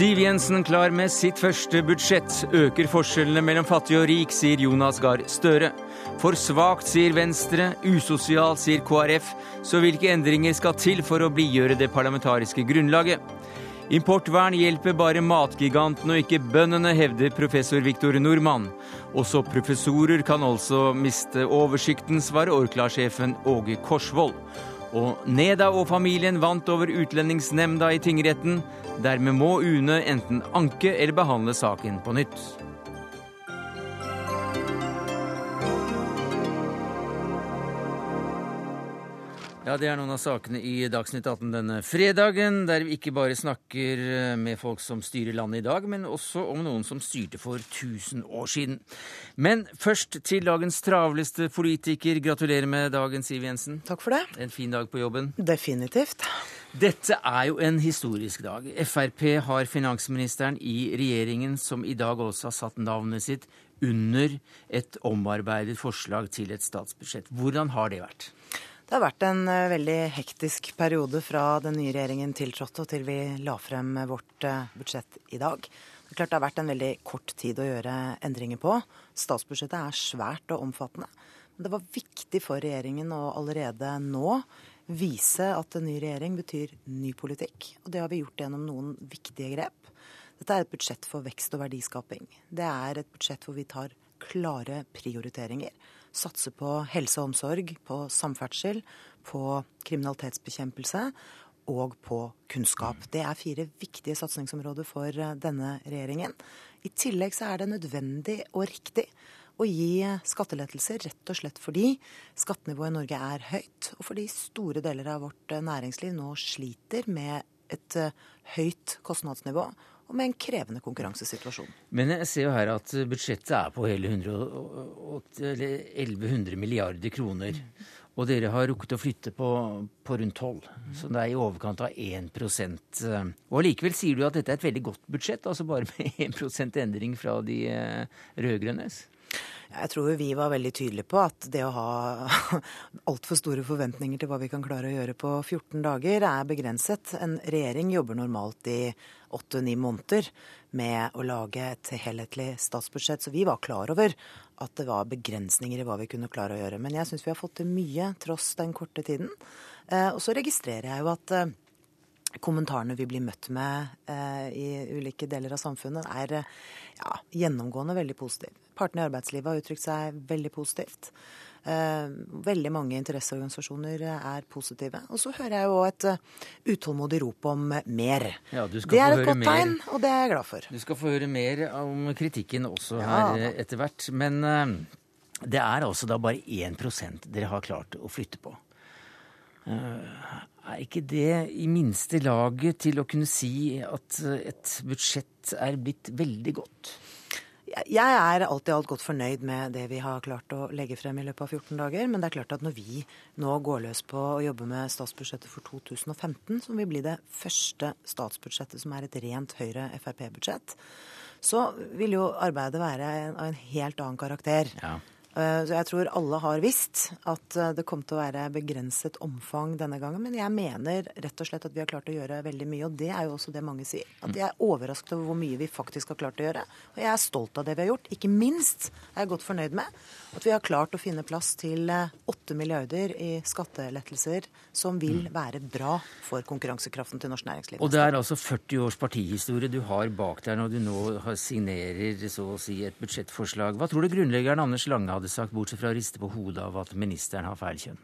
Siv Jensen klar med sitt første budsjett. Øker forskjellene mellom fattig og rik, sier Jonas Gahr Støre. For svakt, sier Venstre. Usosialt, sier KrF. Så hvilke endringer skal til for å blidgjøre det parlamentariske grunnlaget? Importvern hjelper bare matgigantene og ikke bøndene, hevder professor Viktor Nordmann. Også professorer kan altså miste oversikten, svarer Orkla-sjefen Åge Korsvold. Og Neda og familien vant over Utlendingsnemnda i tingretten. Dermed må UNE enten anke eller behandle saken på nytt. Ja, Det er noen av sakene i Dagsnytt 18 denne fredagen, der vi ikke bare snakker eh, med folk som styrer landet i dag, men også om noen som styrte for 1000 år siden. Men først til dagens travleste politiker. Gratulerer med dagen, Siv Jensen. Takk for det. En fin dag på jobben. Definitivt. Dette er jo en historisk dag. Frp har finansministeren i regjeringen som i dag også har satt navnet sitt under et omarbeidet forslag til et statsbudsjett. Hvordan har det vært? Det har vært en eh, veldig hektisk periode fra den nye regjeringen tiltrådte og til vi la frem vårt eh, budsjett i dag. Det er klart det har vært en veldig kort tid å gjøre endringer på. Statsbudsjettet er svært og omfattende. Men det var viktig for regjeringen å allerede nå vise at en ny regjering betyr ny politikk. Og det har vi gjort gjennom noen viktige grep. Dette er et budsjett for vekst og verdiskaping. Det er et budsjett hvor vi tar klare prioriteringer satse på helse og omsorg, på samferdsel, på kriminalitetsbekjempelse og på kunnskap. Det er fire viktige satsingsområder for eh, denne regjeringen. I tillegg så er det nødvendig og riktig å gi skattelettelser rett og slett fordi skattenivået i Norge er høyt, og fordi store deler av vårt eh, næringsliv nå sliter med et eh, høyt kostnadsnivå og med en krevende konkurransesituasjon. Men jeg ser jo her at budsjettet er på hele 1100 milliarder kroner. Og dere har rukket å flytte på, på rundt 12, så det er i overkant av 1% Og Allikevel sier du at dette er et veldig godt budsjett, altså bare med 1 endring fra de eh, rød-grønnes? Jeg tror vi var veldig tydelige på at det å ha altfor store forventninger til hva vi kan klare å gjøre på 14 dager, er begrenset. En regjering jobber normalt i åtte-ni måneder med å lage et helhetlig statsbudsjett. Så vi var klar over at det var begrensninger i hva vi kunne klare å gjøre. Men jeg syns vi har fått til mye tross den korte tiden. Eh, og så registrerer jeg jo at eh, kommentarene vi blir møtt med eh, i ulike deler av samfunnet, er eh, ja, gjennomgående veldig positive. Partene i arbeidslivet har uttrykt seg veldig positivt. Eh, veldig mange interesseorganisasjoner er positive. Og så hører jeg jo et uh, utålmodig rop om mer. Ja, det er et godt mer. tegn, og det er jeg glad for. Du skal få høre mer om kritikken også ja. her etter hvert. Men uh, det er altså da bare 1% dere har klart å flytte på. Uh, er ikke det i minste laget til å kunne si at et budsjett er blitt veldig godt? Jeg er alt i alt godt fornøyd med det vi har klart å legge frem i løpet av 14 dager. Men det er klart at når vi nå går løs på å jobbe med statsbudsjettet for 2015, som vil bli det første statsbudsjettet som er et rent Høyre-Frp-budsjett, så vil jo arbeidet være av en helt annen karakter. Ja. Eh, så jeg tror alle har visst at eh, det kom til å være begrenset omfang denne gangen. Men jeg mener rett og slett at vi har klart å gjøre veldig mye. Og det er jo også det mange sier. At jeg er overrasket over hvor mye vi faktisk har klart å gjøre. Og jeg er stolt av det vi har gjort. Ikke minst er jeg godt fornøyd med at vi har klart å finne plass til 8 eh, milliarder i skattelettelser som vil mm. være bra for konkurransekraften til norsk næringsliv. Og det er altså 40 års partihistorie du har bak deg når du nå signerer så å si et budsjettforslag. Hva tror du grunnleggeren Anders Lange hadde sagt, bortsett fra å riste på hodet av at ministeren har feil kjønn?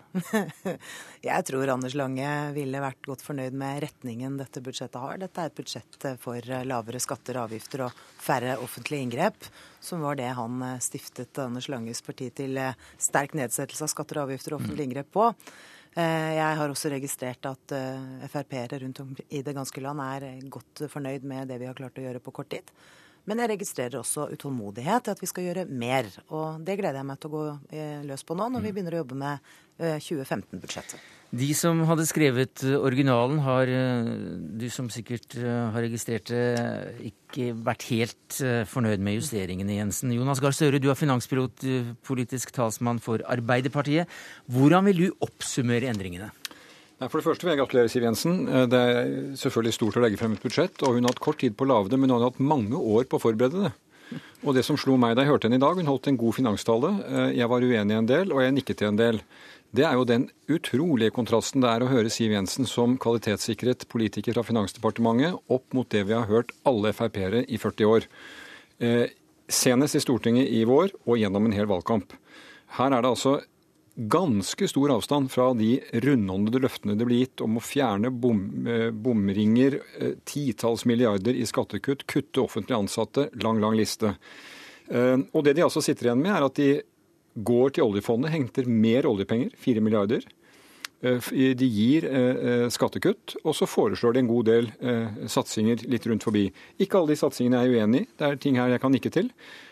jeg tror Anders Lange ville vært godt fornøyd med retningen dette budsjettet har. Dette er et budsjett for lavere skatter og avgifter og færre offentlige inngrep, som var det han stiftet Anders Langes parti til sterk nedsettelse av skatter og avgifter og offentlige inngrep på. Eh, jeg har også registrert at eh, Frp-ere rundt om i det ganske land er godt fornøyd med det vi har klart å gjøre på kort tid. Men jeg registrerer også utålmodighet til at vi skal gjøre mer. Og det gleder jeg meg til å gå eh, løs på nå, når vi mm. begynner å jobbe med 2015-budsjettet. Eh, De som hadde skrevet eh, originalen, har du som sikkert har registrert det, ikke vært helt fornøyd med justeringene, Jensen. Jonas Gahr Støre, du er finanspilotpolitisk talsmann for Arbeiderpartiet. Hvordan vil du oppsummere endringene? For det første vil jeg gratulere Siv Jensen. Eh, det er selvfølgelig stort å legge frem et budsjett, og hun har hatt kort tid på å lage det, men hun har hatt mange år på å forberede det. Og det som slo meg da jeg hørte henne i dag, hun holdt en god finanstale. Eh, jeg var uenig i en del, og jeg nikket til en del. Det er jo den utrolige kontrasten det er å høre Siv Jensen som kvalitetssikret politiker fra Finansdepartementet opp mot det vi har hørt alle Frp-ere i 40 år. Eh, senest i Stortinget i vår og gjennom en hel valgkamp. Her er det altså ganske stor avstand fra de rundhåndede løftene det ble gitt om å fjerne bom, eh, bomringer, eh, titalls milliarder i skattekutt, kutte offentlig ansatte, lang, lang liste. Eh, og det de altså sitter igjen med, er at de går til oljefondet, henter mer oljepenger, fire milliarder. De gir skattekutt, og så foreslår de en god del satsinger litt rundt forbi. Ikke alle de satsingene er jeg uenig i, det er ting her jeg kan nikke til.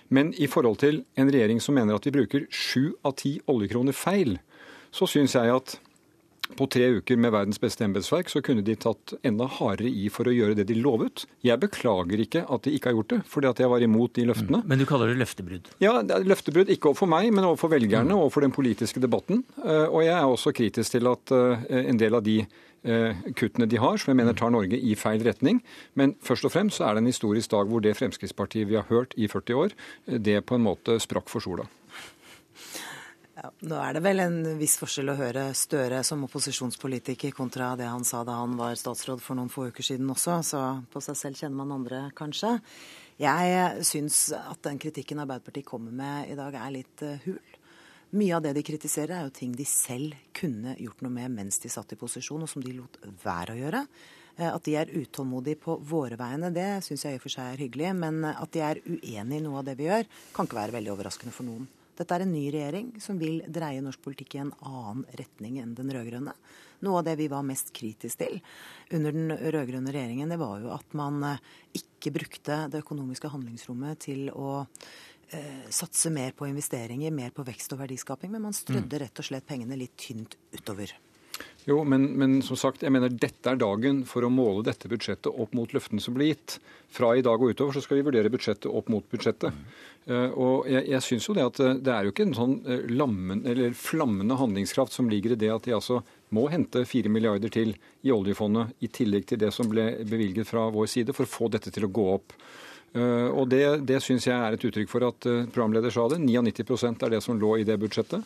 Men i forhold til en regjering som mener at vi bruker sju av ti oljekroner feil, så syns jeg at på tre uker med verdens beste embetsverk så kunne de tatt enda hardere i for å gjøre det de lovet. Jeg beklager ikke at de ikke har gjort det, fordi at jeg var imot de løftene. Mm. Men du kaller det løftebrudd? Ja, løftebrudd ikke overfor meg, men overfor velgerne og overfor den politiske debatten. Eh, og jeg er også kritisk til at eh, en del av de Eh, kuttene de har, som jeg mener tar Norge i feil retning. Men først og fremst så er det en historisk dag hvor det Fremskrittspartiet vi har hørt i 40 år, det på en måte sprakk for sola. Ja, nå er det vel en viss forskjell å høre Støre som opposisjonspolitiker kontra det han sa da han var statsråd for noen få uker siden også, så på seg selv kjenner man andre, kanskje. Jeg syns at den kritikken Arbeiderpartiet kommer med i dag, er litt eh, hul. Mye av det de kritiserer, er jo ting de selv kunne gjort noe med mens de satt i posisjon, og som de lot være å gjøre. Eh, at de er utålmodige på våre vegne, det syns jeg i og for seg er hyggelig. Men at de er uenig i noe av det vi gjør, kan ikke være veldig overraskende for noen. Dette er en ny regjering som vil dreie norsk politikk i en annen retning enn den rød-grønne. Noe av det vi var mest kritisk til under den rød-grønne regjeringen, det var jo at man eh, ikke brukte det økonomiske handlingsrommet til å eh, satse mer på investeringer, mer på vekst og verdiskaping, men man strødde rett og slett pengene litt tynt utover. Jo, men, men, som sagt, jeg mener dette er dagen for å måle dette budsjettet opp mot løftene som blir gitt. Fra i dag og utover så skal vi vurdere budsjettet opp mot budsjettet. Uh, og jeg, jeg synes jo Det at eh, det er jo ikke en sånn uh, lammen, flammende handlingskraft som ligger i det at de altså må hente 4 milliarder til i oljefondet, i tillegg til det som ble bevilget fra vår side, for å få dette til å gå opp. Eh, og Det, det syns jeg er et uttrykk for at eh, programleder sa det. 99% er det som lå i det budsjettet.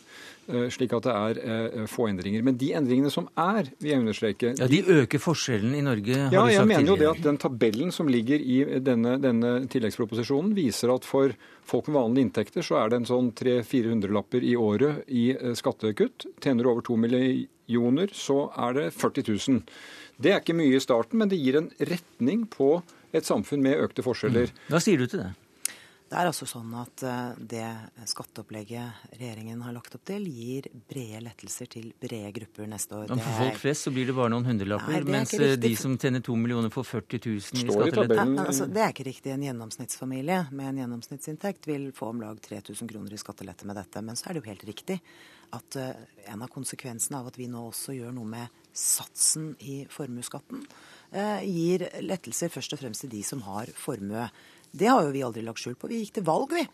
Eh, slik at det er få endringer. Men de endringene som er, vil jeg understreke Ja, De øker forskjellen i Norge, har ja, du sagt jeg mener jo det at Den tabellen som ligger i denne, denne tilleggsproposisjonen, viser at for folk med vanlige inntekter så er det en sånn 300-400-lapper i året i skattekutt. Tjener du over 2 millioner, så er det 40 000. Det er ikke mye i starten, men det gir en retning på et samfunn med økte forskjeller. Mm. Hva sier du til det? Det er altså sånn at eh, det skatteopplegget regjeringen har lagt opp til, gir brede lettelser til brede grupper neste år. Men for folk flest så blir det bare noen hundrelapper, mens eh, de som tjener to millioner får 40 000 i skattelette. Altså, det er ikke riktig. En gjennomsnittsfamilie med en gjennomsnittsinntekt vil få om lag 3000 kroner i skattelette med dette. Men så er det jo helt riktig at uh, en av konsekvensene av at vi nå også gjør noe med satsen i formuesskatten, gir lettelser først og fremst til de som har formue. Det har jo vi aldri lagt skjul på. Vi gikk til valg, vi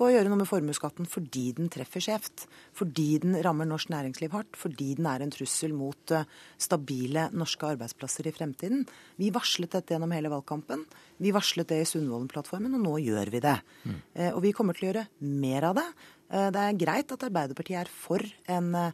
på å gjøre noe med formuesskatten fordi den treffer skjevt. Fordi den rammer norsk næringsliv hardt. Fordi den er en trussel mot uh, stabile norske arbeidsplasser i fremtiden. Vi varslet dette gjennom hele valgkampen. Vi varslet det i Sundvolden-plattformen, og nå gjør vi det. Mm. Uh, og vi kommer til å gjøre mer av det. Det er greit at Arbeiderpartiet er for en Eh,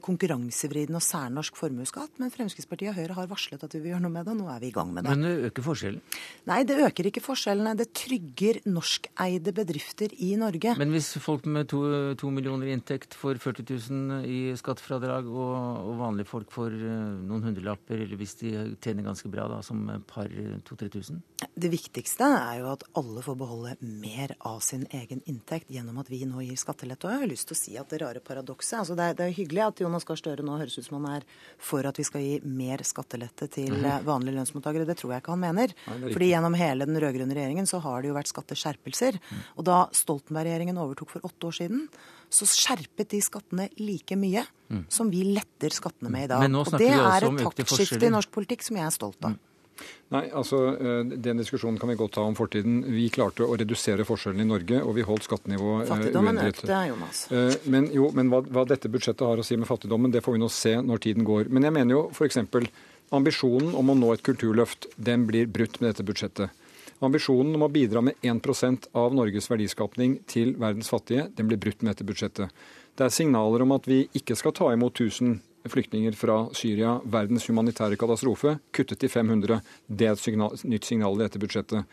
konkurransevridende og særnorsk formuesskatt. Men Fremskrittspartiet og Høyre har varslet at vi vil gjøre noe med det, og nå er vi i gang med det. Men det øker forskjellen? Nei, det øker ikke forskjellene. Det trygger norskeide bedrifter i Norge. Men hvis folk med to, to millioner i inntekt får 40 000 i skattefradrag, og, og, vanlige folk får eh, noen hundrelapper, eller hvis de tjener ganske bra, da, som par 2000-3000? Det viktigste er jo at alle får beholde mer av sin egen inntekt gjennom at vi nå gir skattelette. Og jeg har lyst til å si at det rare paradokset altså det, er, det er hyggelig at Jonas Gahr Støre nå høres ut som han er for at vi skal gi mer skattelette til mm. vanlige lønnsmottakere. Det tror jeg ikke han mener. Fordi gjennom hele den rød-grønne regjeringen så har det jo vært skatteskjerpelser. Mm. Og da Stoltenberg-regjeringen overtok for åtte år siden, så skjerpet de skattene like mye mm. som vi letter skattene med i dag. og det er et taktskifte i norsk politikk som jeg er stolt av. Nei, altså eh, Den diskusjonen kan vi godt ta om fortiden. Vi klarte å redusere forskjellene i Norge, og vi holdt skattenivået uendret. Fattigdommen økte, Jonas. Men, jo, men hva, hva, dette budsjettet har å si med fattigdommen, det får vi nå se når tiden går. Men jeg mener jo f.eks. ambisjonen om å nå et kulturløft, den blir brutt med dette budsjettet. Ambisjonen om å bidra med 1% av Norges verdiskapning til verdens fattige, den blir brutt med dette budsjettet. Det er signaler om at vi ikke skal ta imot 1000 flyktninger fra Syria, verdens humanitære katastrofe, kuttet til 500. Det er et signal, nytt signal i dette budsjettet.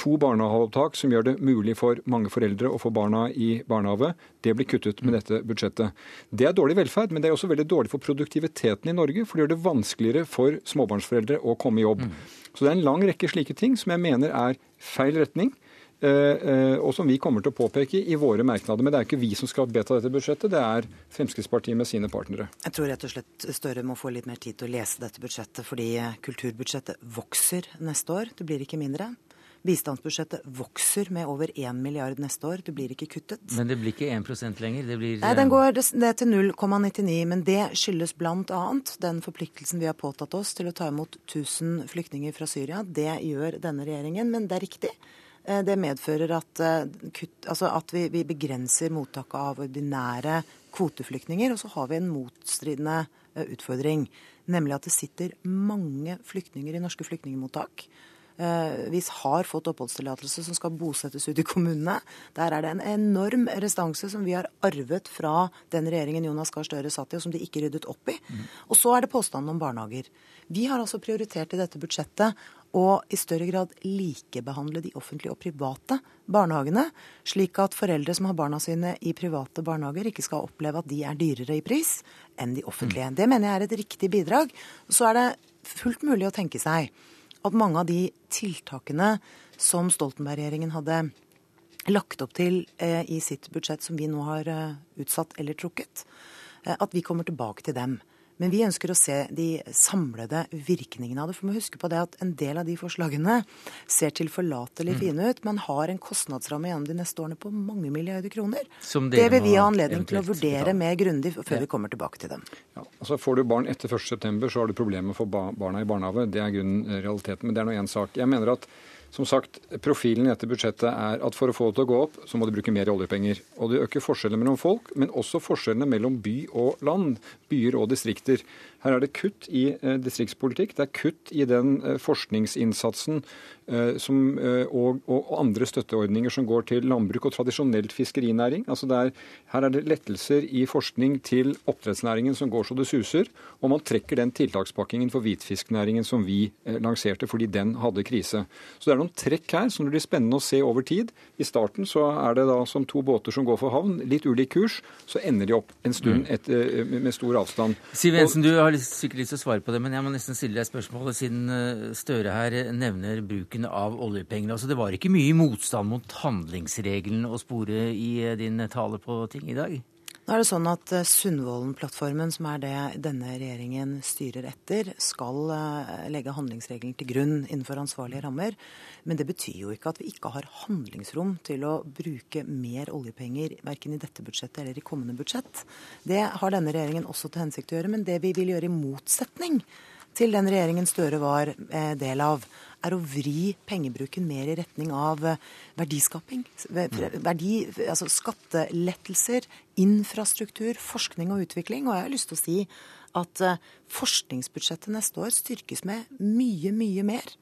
To barnehageopptak som gjør det mulig for mange foreldre å få barna i barnehage. Det blir kuttet med dette budsjettet. Det er dårlig velferd, men det er også veldig dårlig for produktiviteten i Norge. For det gjør det vanskeligere for småbarnsforeldre å komme i jobb. Mm. Så det er en lang rekke slike ting som jeg mener er feil retning. Eh, eh, og som vi kommer til å påpeke i våre merknader. Men det er ikke vi som skal vedta dette budsjettet, det er Fremskrittspartiet med sine partnere. Jeg tror rett og slett Støre må få litt mer tid til å lese dette budsjettet, fordi kulturbudsjettet vokser neste år. Det blir ikke mindre. Bistandsbudsjettet vokser med over 1 milliard neste år. Det blir ikke kuttet. Men det blir ikke 1% lenger? Det blir Nei, den går ned til 0,99. Men det skyldes bl.a. den forpliktelsen vi har påtatt oss til å ta imot 1000 flyktninger fra Syria. Det gjør denne regjeringen. Men det er riktig. Eh, det medfører at, eh, kutt, altså at vi, vi, begrenser mottaket av ordinære kvoteflyktninger. Og så har vi en motstridende eh, utfordring, nemlig at det sitter mange flyktninger i norske flyktningmottak. Vi har fått oppholdstillatelse som skal bosettes ut i kommunene. Der er det en enorm restanse som vi har arvet fra den regjeringen Jonas Gahr Støre satt i, og som de ikke ryddet opp i. Mm. Og så er det påstanden om barnehager. Vi har altså prioritert i dette budsjettet og i større grad likebehandle de offentlige og private barnehagene, slik at foreldre som har barna sine i private barnehager, ikke skal oppleve at de er dyrere i pris enn de offentlige. Mm. Det mener jeg er et riktig bidrag. Så er det fullt mulig å tenke seg at mange av de tiltakene som Stoltenberg-regjeringen hadde lagt opp til eh, i sitt budsjett, som vi nå har eh, utsatt eller trukket, eh, at vi kommer tilbake til dem. Men vi ønsker å se de samlede virkningene av det. For vi må huske på det at en del av de forslagene ser tilforlatelig mm. fine ut, men har en kostnadsramme gjennom de neste årene på mange milliarder kroner. Det vil vi ha anledning til å vurdere mer grundig før ja. vi kommer tilbake til dem. Ja, altså Får du barn etter 1.9, så har du problemer med å få barna i barnehage. Det er grunnen realiteten. Men det er nå én sak. Jeg mener at som sagt, Profilen i dette budsjettet er at for å få det til å gå opp, så må du bruke mer oljepenger. Og det øker forskjellene mellom folk, men også forskjellene mellom by og land. Byer og distrikter. Her er det kutt i eh, distriktspolitikk. Det er kutt i den eh, forskningsinnsatsen eh, som, og, og, andre støtteordninger som går til landbruk og tradisjonelt fiskerinæring. Altså er, her er det lettelser i forskning til oppdrettsnæringen som går så det suser. Og man trekker den tiltakspakkingen for hvitfisknæringen som vi lanserte fordi den hadde krise. Så det er noen trekk her som det blir spennende å se over tid. I starten så er det da som to båter som går for havn, litt ulik kurs. Så ender de opp en stund mm. et, med stor avstand. Siv Jensen, du har har sikkert lyst til å svare på det, men jeg må nesten stille deg spørsmålet, siden eh, Støre her nevner bruken av oljepenger. Altså, det var ikke mye motstand mot handlingsregelen å spore i eh, din tale på ting i dag? Nå er det sånn at eh, Sundvolden-plattformen, som er det denne regjeringen styrer etter, skal legge handlingsregelen til grunn innenfor ansvarlige rammer. Men det betyr jo ikke at vi ikke har handlingsrom til å bruke mer oljepenger verken i dette budsjettet eller i kommende budsjett. Det har denne regjeringen også til hensikt å gjøre. Men det vi vil gjøre i motsetning til den regjeringen Støre var eh, del av, er å vri pengebruken mer i retning av eh, verdiskaping. Verdi, altså skattelettelser, infrastruktur, forskning og utvikling. Og jeg har lyst til å si at eh, forskningsbudsjettet neste år styrkes med mye, mye mer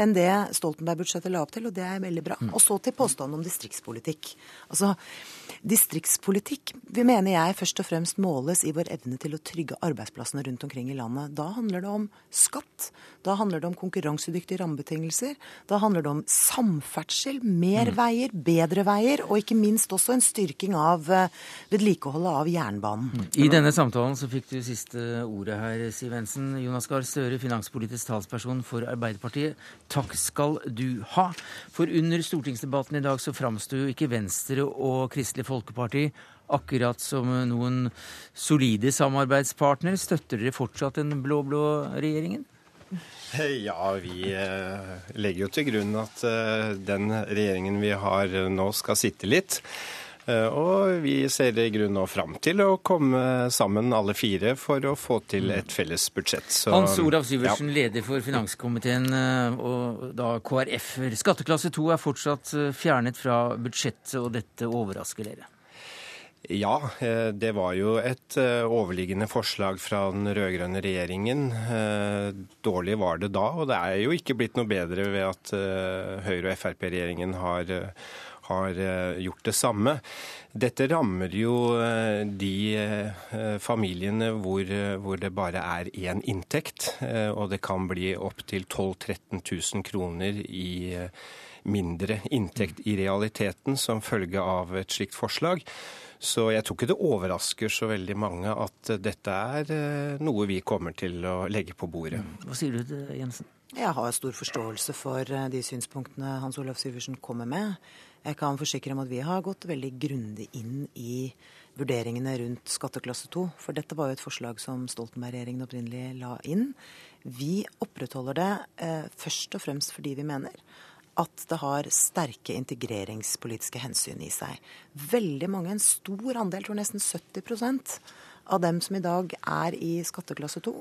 enn det Stoltenberg-budsjettet la opp til, og det er veldig bra. Mm. Og så til påstanden om distriktspolitikk. Altså, Distriktspolitikk vi mener jeg først og fremst måles i vår evne til å trygge arbeidsplassene rundt omkring i landet. Da handler det om skatt. Da handler det om konkurransedyktige rammebetingelser. Da handler det om samferdsel, mer mm. veier, bedre veier, og ikke minst også en styrking av eh, vedlikeholdet av jernbanen. Mm. I denne samtalen så fikk du siste ordet her, Siv Jensen. Jonas Gahr Støre, finanspolitisk talsperson for Arbeiderpartiet. Takk skal du ha. For under stortingsdebatten i dag så framsto jo ikke Venstre og Kristelig Folkeparti akkurat som noen solide samarbeidspartnere. Støtter dere fortsatt den blå-blå regjeringen? Ja, vi eh, legger jo til grunn at eh, den regjeringen vi har nå, skal sitte litt. Og vi ser i grunnen nå fram til å komme sammen alle fire for å få til et felles budsjett. Så, Hans Olav Syversen, ja. leder for finanskomiteen og da KrF. Skatteklasse 2 er fortsatt fjernet fra budsjettet, og dette overrasker dere? Ja, eh, det var jo et eh, overliggende forslag fra den rød-grønne regjeringen. Eh, dårlig var det da, og det er jo ikke blitt noe bedre ved at Høyre- og Frp-regjeringen har, har gjort det samme. Dette rammer jo de familiene hvor, hvor det bare er én inntekt, og det kan bli opptil 12 000-13 000 kroner i mindre inntekt i realiteten som følge av et slikt forslag. Så jeg tror ikke det overrasker så veldig mange at dette er eh, noe vi kommer til å legge på bordet. Mm. Hva sier du til Jensen? Jeg har stor forståelse for eh, de synspunktene Hans Olav Syversen kommer med. Jeg kan forsikre om at vi har gått veldig grundig inn i vurderingene rundt skatteklasse 2. For dette var jo et forslag som Stoltenberg-regjeringen opprinnelig la inn. Vi opprettholder det eh, først og fremst fordi vi mener at det har sterke integreringspolitiske hensyn i seg. Veldig mange, en stor andel, tror nesten 70% av dem som i dag er i skatteklasse 2,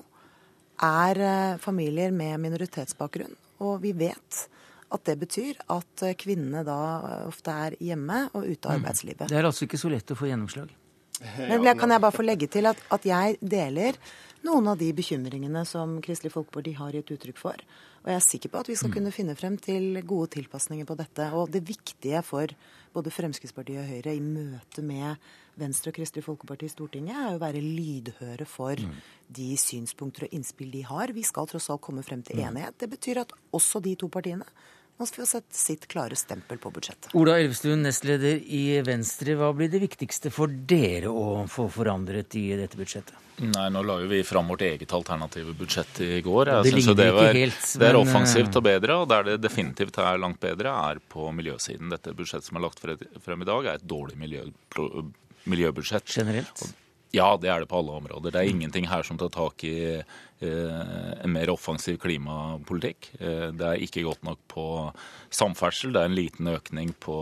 er eh, familier med minoritetsbakgrunn. Og vi vet at det betyr at eh, kvinnene da eh, ofte er hjemme og ute av mm. arbeidslivet. Det er altså ikke så lett å få gjennomslag? Men kan jeg bare få legge til at, at jeg deler noen av de bekymringene som Kristelig Folkeparti har gitt uttrykk for. Og jeg er sikker på at vi skal mm. kunne finne frem til gode tilpasninger på dette. Og det viktige for både Fremskrittspartiet og Høyre i møte med Venstre og Kristelig Folkeparti i Stortinget er å være lydhøre for mm. de synspunkter og innspill de har. Vi skal tross alt komme frem til enighet. Det betyr at også de to partiene nå skal vi ha sett sitt klare stempel på budsjettet. Ola Elvestuen, nestleder i Venstre. Hva blir det viktigste for dere å få forandret i dette budsjettet? Nei, Nå la jo vi fram vårt eget alternative budsjett i går. Jeg det, det, var, helt, det er offensivt og bedre, og der det definitivt er langt bedre, er på miljøsiden. Dette budsjettet som er lagt frem i dag, er et dårlig miljø, miljøbudsjett. Generelt? Ja, det er det på alle områder. Det er ingenting her som tar tak i Eh, en mer offensiv klimapolitikk. Eh, det er ikke godt nok på samferdsel. Det er en liten økning på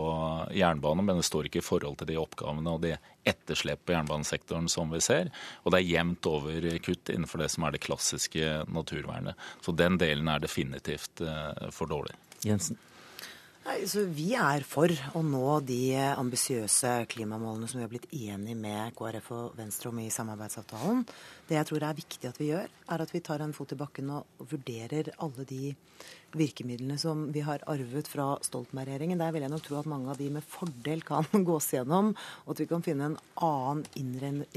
jernbane, men det står ikke i forhold til de oppgavene og det etterslep på jernbanesektoren som vi ser. Og det er jevnt over kutt innenfor det som er det klassiske naturvernet. Så den delen er definitivt eh, for dårlig. Jensen. Nei, så Vi er for å nå de ambisiøse klimamålene som vi har blitt enige med KrF og Venstre om i samarbeidsavtalen. Det jeg tror er viktig at vi gjør, er at vi tar en fot i bakken og vurderer alle de virkemidlene som vi har arvet fra Stoltenberg-regjeringen. Der vil jeg nok tro at mange av de med fordel kan gås gjennom, og at vi kan finne en annen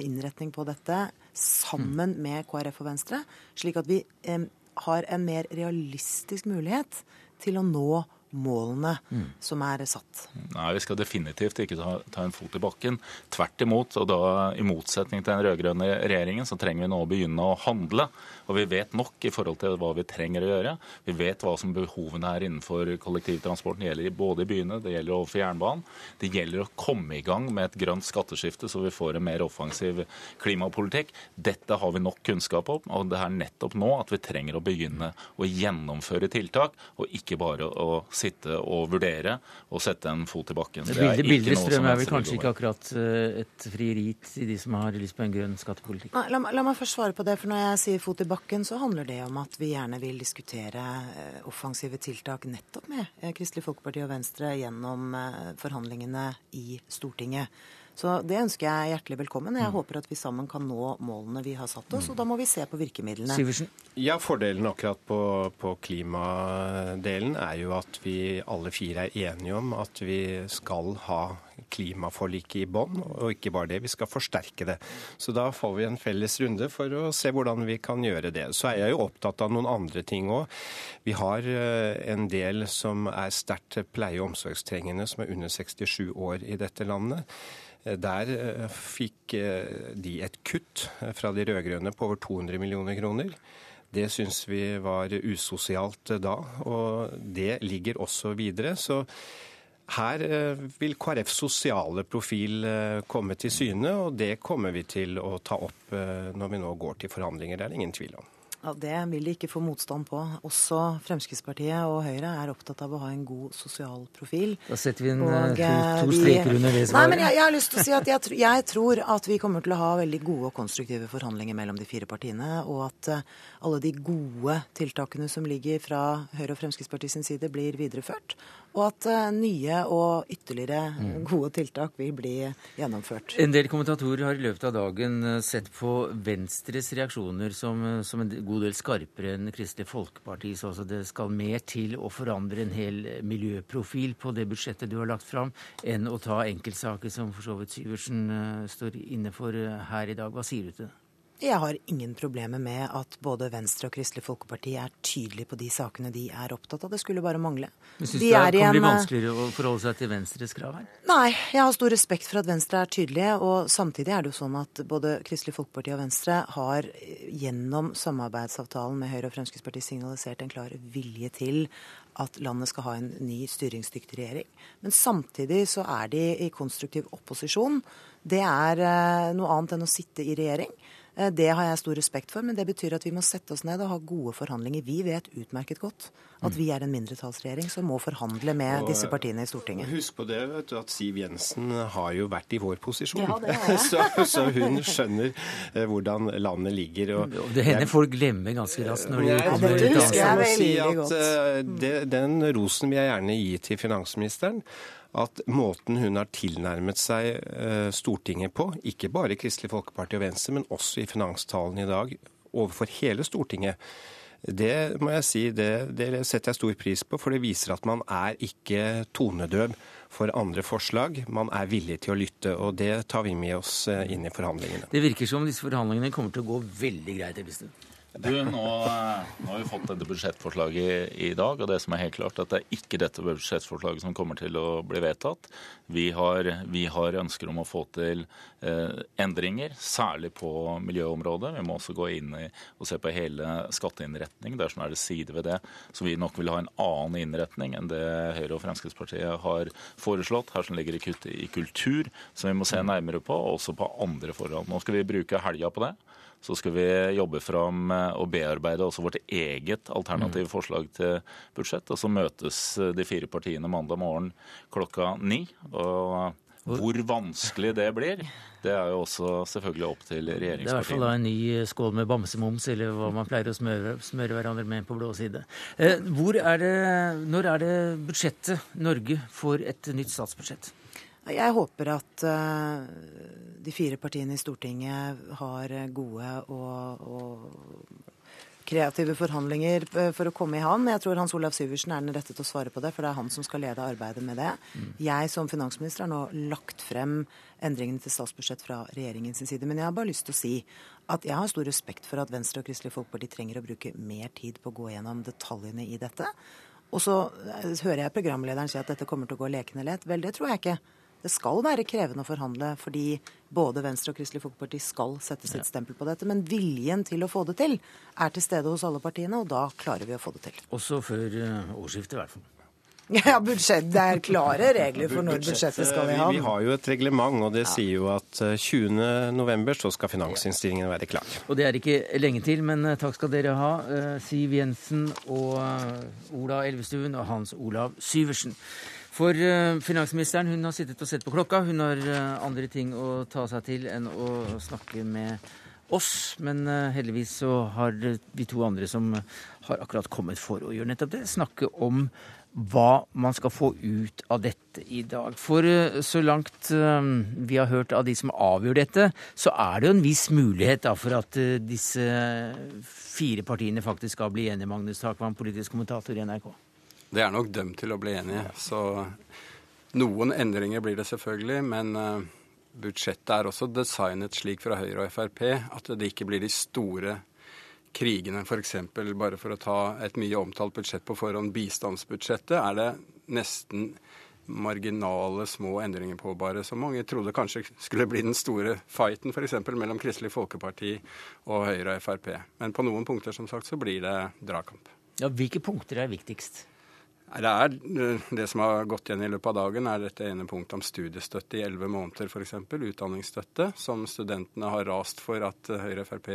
innretning på dette sammen med KrF og Venstre, slik at vi eh, har en mer realistisk mulighet til å nå målene mm. som er satt? Nei, Vi skal definitivt ikke ta, ta, en fot i bakken. Tvert imot. og da I motsetning til den rød-grønne regjeringen så trenger vi nå å begynne å handle. Og vi vet nok i forhold til hva vi trenger å gjøre. Vi vet hva som behovene er innenfor kollektivtransporten. Det gjelder både i byene, det gjelder overfor jernbanen. Det gjelder å komme i gang med et grønt skatteskifte, så vi får en mer offensiv klimapolitikk. Dette har vi nok kunnskap om, og det er nettopp nå at vi trenger å begynne å gjennomføre tiltak, og ikke bare å sitte og vurdere og sette en fot i bakken. Det bildet, bildet strøm er vel kanskje ikke akkurat eh, et frieri til de som har lyst på en grønn skattepolitikk? Nei, la, la, meg først svare på det. for Når jeg sier fot i bakken, så handler det om at vi gjerne vil diskutere eh, offensive tiltak nettopp med eh, Kristelig Folkeparti og Venstre gjennom forhandlingene i Stortinget. Så det ønsker jeg hjertelig velkommen. Jeg mm. håper at vi sammen kan nå målene vi har satt oss, og da må vi se på virkemidlene. Siversen? Ja, Fordelen akkurat på, på, klimadelen er jo at vi alle fire er enige om at vi skal ha klimaforliket i bånn, og ikke bare det, vi skal forsterke det. Så da får vi en felles runde for å se hvordan vi kan gjøre det. Så er jeg jo opptatt av noen andre ting òg. Vi har eh, en del som er sterkt pleie- og omsorgstrengende, som er under 67 år i dette landet. Eh, der eh, fikk eh, de et kutt fra de rød-grønne på over 200 millioner kroner. Det syns vi var usosialt da, og det ligger også videre. Så her vil KrFs sosiale profil komme til syne, og det kommer vi til å ta opp når vi nå går til forhandlinger. Det er det ingen tvil om. Ja, Det vil de ikke få motstand på. Også Fremskrittspartiet og Høyre er opptatt av å ha en god sosial profil. Da setter vi en, Og, to, eh, to vi- streker under det Nei, men jeg, jeg har lyst til å si at jeg, jeg tror at vi kommer til å ha veldig gode og konstruktive forhandlinger mellom de fire partiene, og at eh, alle de gode tiltakene som ligger fra Høyre og Fremskrittspartiet sin side, blir videreført. Og at eh, nye og ytterligere Mm. gode tiltak vil bli gjennomført. En del kommentatorer har i løpet av dagen eh, sett på Venstres reaksjoner som, eh, som en god del skarpere enn Kristelig Folkepartis. Altså det skal mer til å forandre en hel miljøprofil på det budsjettet du har lagt fram, enn å ta enkeltsaker som for så vidt Syversen står inne for her i dag. Hva sier du til det? Jeg har ingen problemer med at både Venstre og Kristelig Folkeparti er tydelige på de sakene de er opptatt av. Det skulle bare mangle. Men Syns De du det er kan en, bli vanskeligere å forholde seg til Venstres krav her? Nei, jeg har stor respekt for at Venstre er tydelige. Og samtidig er det jo sånn at både Kristelig Folkeparti og Venstre har eh, gjennom samarbeidsavtalen med Høyre og Fremskrittspartiet signalisert en klar vilje til at landet skal ha en ny styringsdyktig regjering. Men samtidig så er de i konstruktiv opposisjon. Det er eh, noe annet enn å sitte i regjering. Eh, Det har jeg stor respekt for, men det betyr at vi må sette oss ned og ha gode forhandlinger. Vi vet utmerket godt at vi er en mindretallsregjering som må forhandle med disse partiene i Stortinget. Husk på det vet du, at Siv Jensen har jo vært i vår posisjon. Ja, det jeg. så, så hun skjønner eh, hvordan landet ligger. Og Og Det hender folk glemmer ganske raskt når de Jeg kommer ut av husker jeg må si at eh, det, Den rosen vil jeg gjerne gi til finansministeren. At måten hun har tilnærmet seg eh, Stortinget på, ikke bare Kristelig Folkeparti og Venstre, men også i finanstalen i dag overfor hele Stortinget, det må jeg si, det, det setter jeg stor pris på. For det viser at man er ikke tonedøv for andre forslag. Man er villig til å lytte, og det tar vi med oss eh, inn i forhandlingene. Det virker som disse forhandlingene kommer til å gå veldig greit. Elvestuen. Du, nå, nå har vi fått dette budsjettforslaget i, i dag, og det som er helt klart, at det er ikke dette budsjettforslaget som kommer til å bli vedtatt. Vi har, vi har ønsker om å få til eh, endringer, særlig på miljøområdet. Vi må også gå inn i, og se på hele skatteinnretning. Dersom er det sider ved det så vi nok vil ha en annen innretning enn det Høyre og Fremskrittspartiet har foreslått. Her som ligger det kutt i kultur, som vi må se nærmere på, og også på andre forhold. Nå skal vi bruke helga på det. Så skal vi jobbe fram eh, og bearbeide også vårt eget alternative forslag til budsjett. Og så møtes eh, de fire partiene mandag morgen klokka ni. Og hvor vanskelig det blir, det er jo også selvfølgelig opp til Det er i hvert fall da en ny skål med bamsemums, eller hva man pleier å smøre, smøre hverandre med på blå side. Eh, hvor er det, når er det budsjettet Norge får et nytt statsbudsjett? Jeg håper at eh, de fire partiene i Stortinget har gode og, og kreative forhandlinger eh, for å komme i havn. Jeg tror Hans Olav Syversen er den rette til å svare på det, for det er han som skal lede arbeidet med det. Jeg som finansminister har nå lagt frem endringene til statsbudsjett fra regjeringens side. Men jeg har bare lyst til å si at jeg har stor respekt for at Venstre og Kristelig Folkeparti trenger å bruke mer tid på å gå gjennom detaljene i dette. Og så eh, hører jeg programlederen si at dette kommer til å gå lekende lett. Vel, det tror jeg ikke. Det skal være krevende å forhandle, fordi både Venstre og Kristelig Folkeparti skal sette sitt stempel på dette. Men viljen til å få det til er til stede hos alle partiene, og da klarer vi å få det til. Også før eh, årsskiftet, i hvert fall. Ja, budsjett, Det er klare regler for når budsjettet skal i havn. vi har jo et reglement, og det sier jo at eh, 20.11. så skal finansinnstillingen være klar. Og det er ikke lenge til, men eh, takk skal dere ha. eh, Siv Jensen og eh, Ola Elvestuen og Hans Olav Syversen. For eh, finansministeren hun har sittet og sett på klokka. Hun har eh, andre ting å ta seg til enn å snakke med oss. Men eh, heldigvis så har vi to andre som har akkurat kommet for å gjøre nettopp det. Snakke om hva man skal få ut av dette i dag. For så langt vi har hørt av de som avgjør dette, så er det jo en viss mulighet for at disse fire partiene faktisk skal bli enige, Magnus Takvam, politisk kommentator i NRK. Det er nok dømt til å bli enige. Så noen endringer blir det selvfølgelig, men eh, budsjettet er også designet slik fra Høyre og Frp at det ikke blir de store krigene. F.eks. bare for å ta et mye omtalt budsjett på forhånd, bistandsbudsjettet, er det nesten marginale, små endringer på bare, som mange trodde kanskje skulle bli den store fighten f.eks. mellom Kristelig Folkeparti og Høyre og Frp. Men på noen punkter som sagt så blir det dragkamp. Ja, Hvilke punkter er viktigst? Det er eh, det som har gått igjen i løpet av dagen, er dette ene punktet om studiestøtte i elleve måneder f.eks. Utdanningsstøtte, som studentene har rast for at Høyre og Frp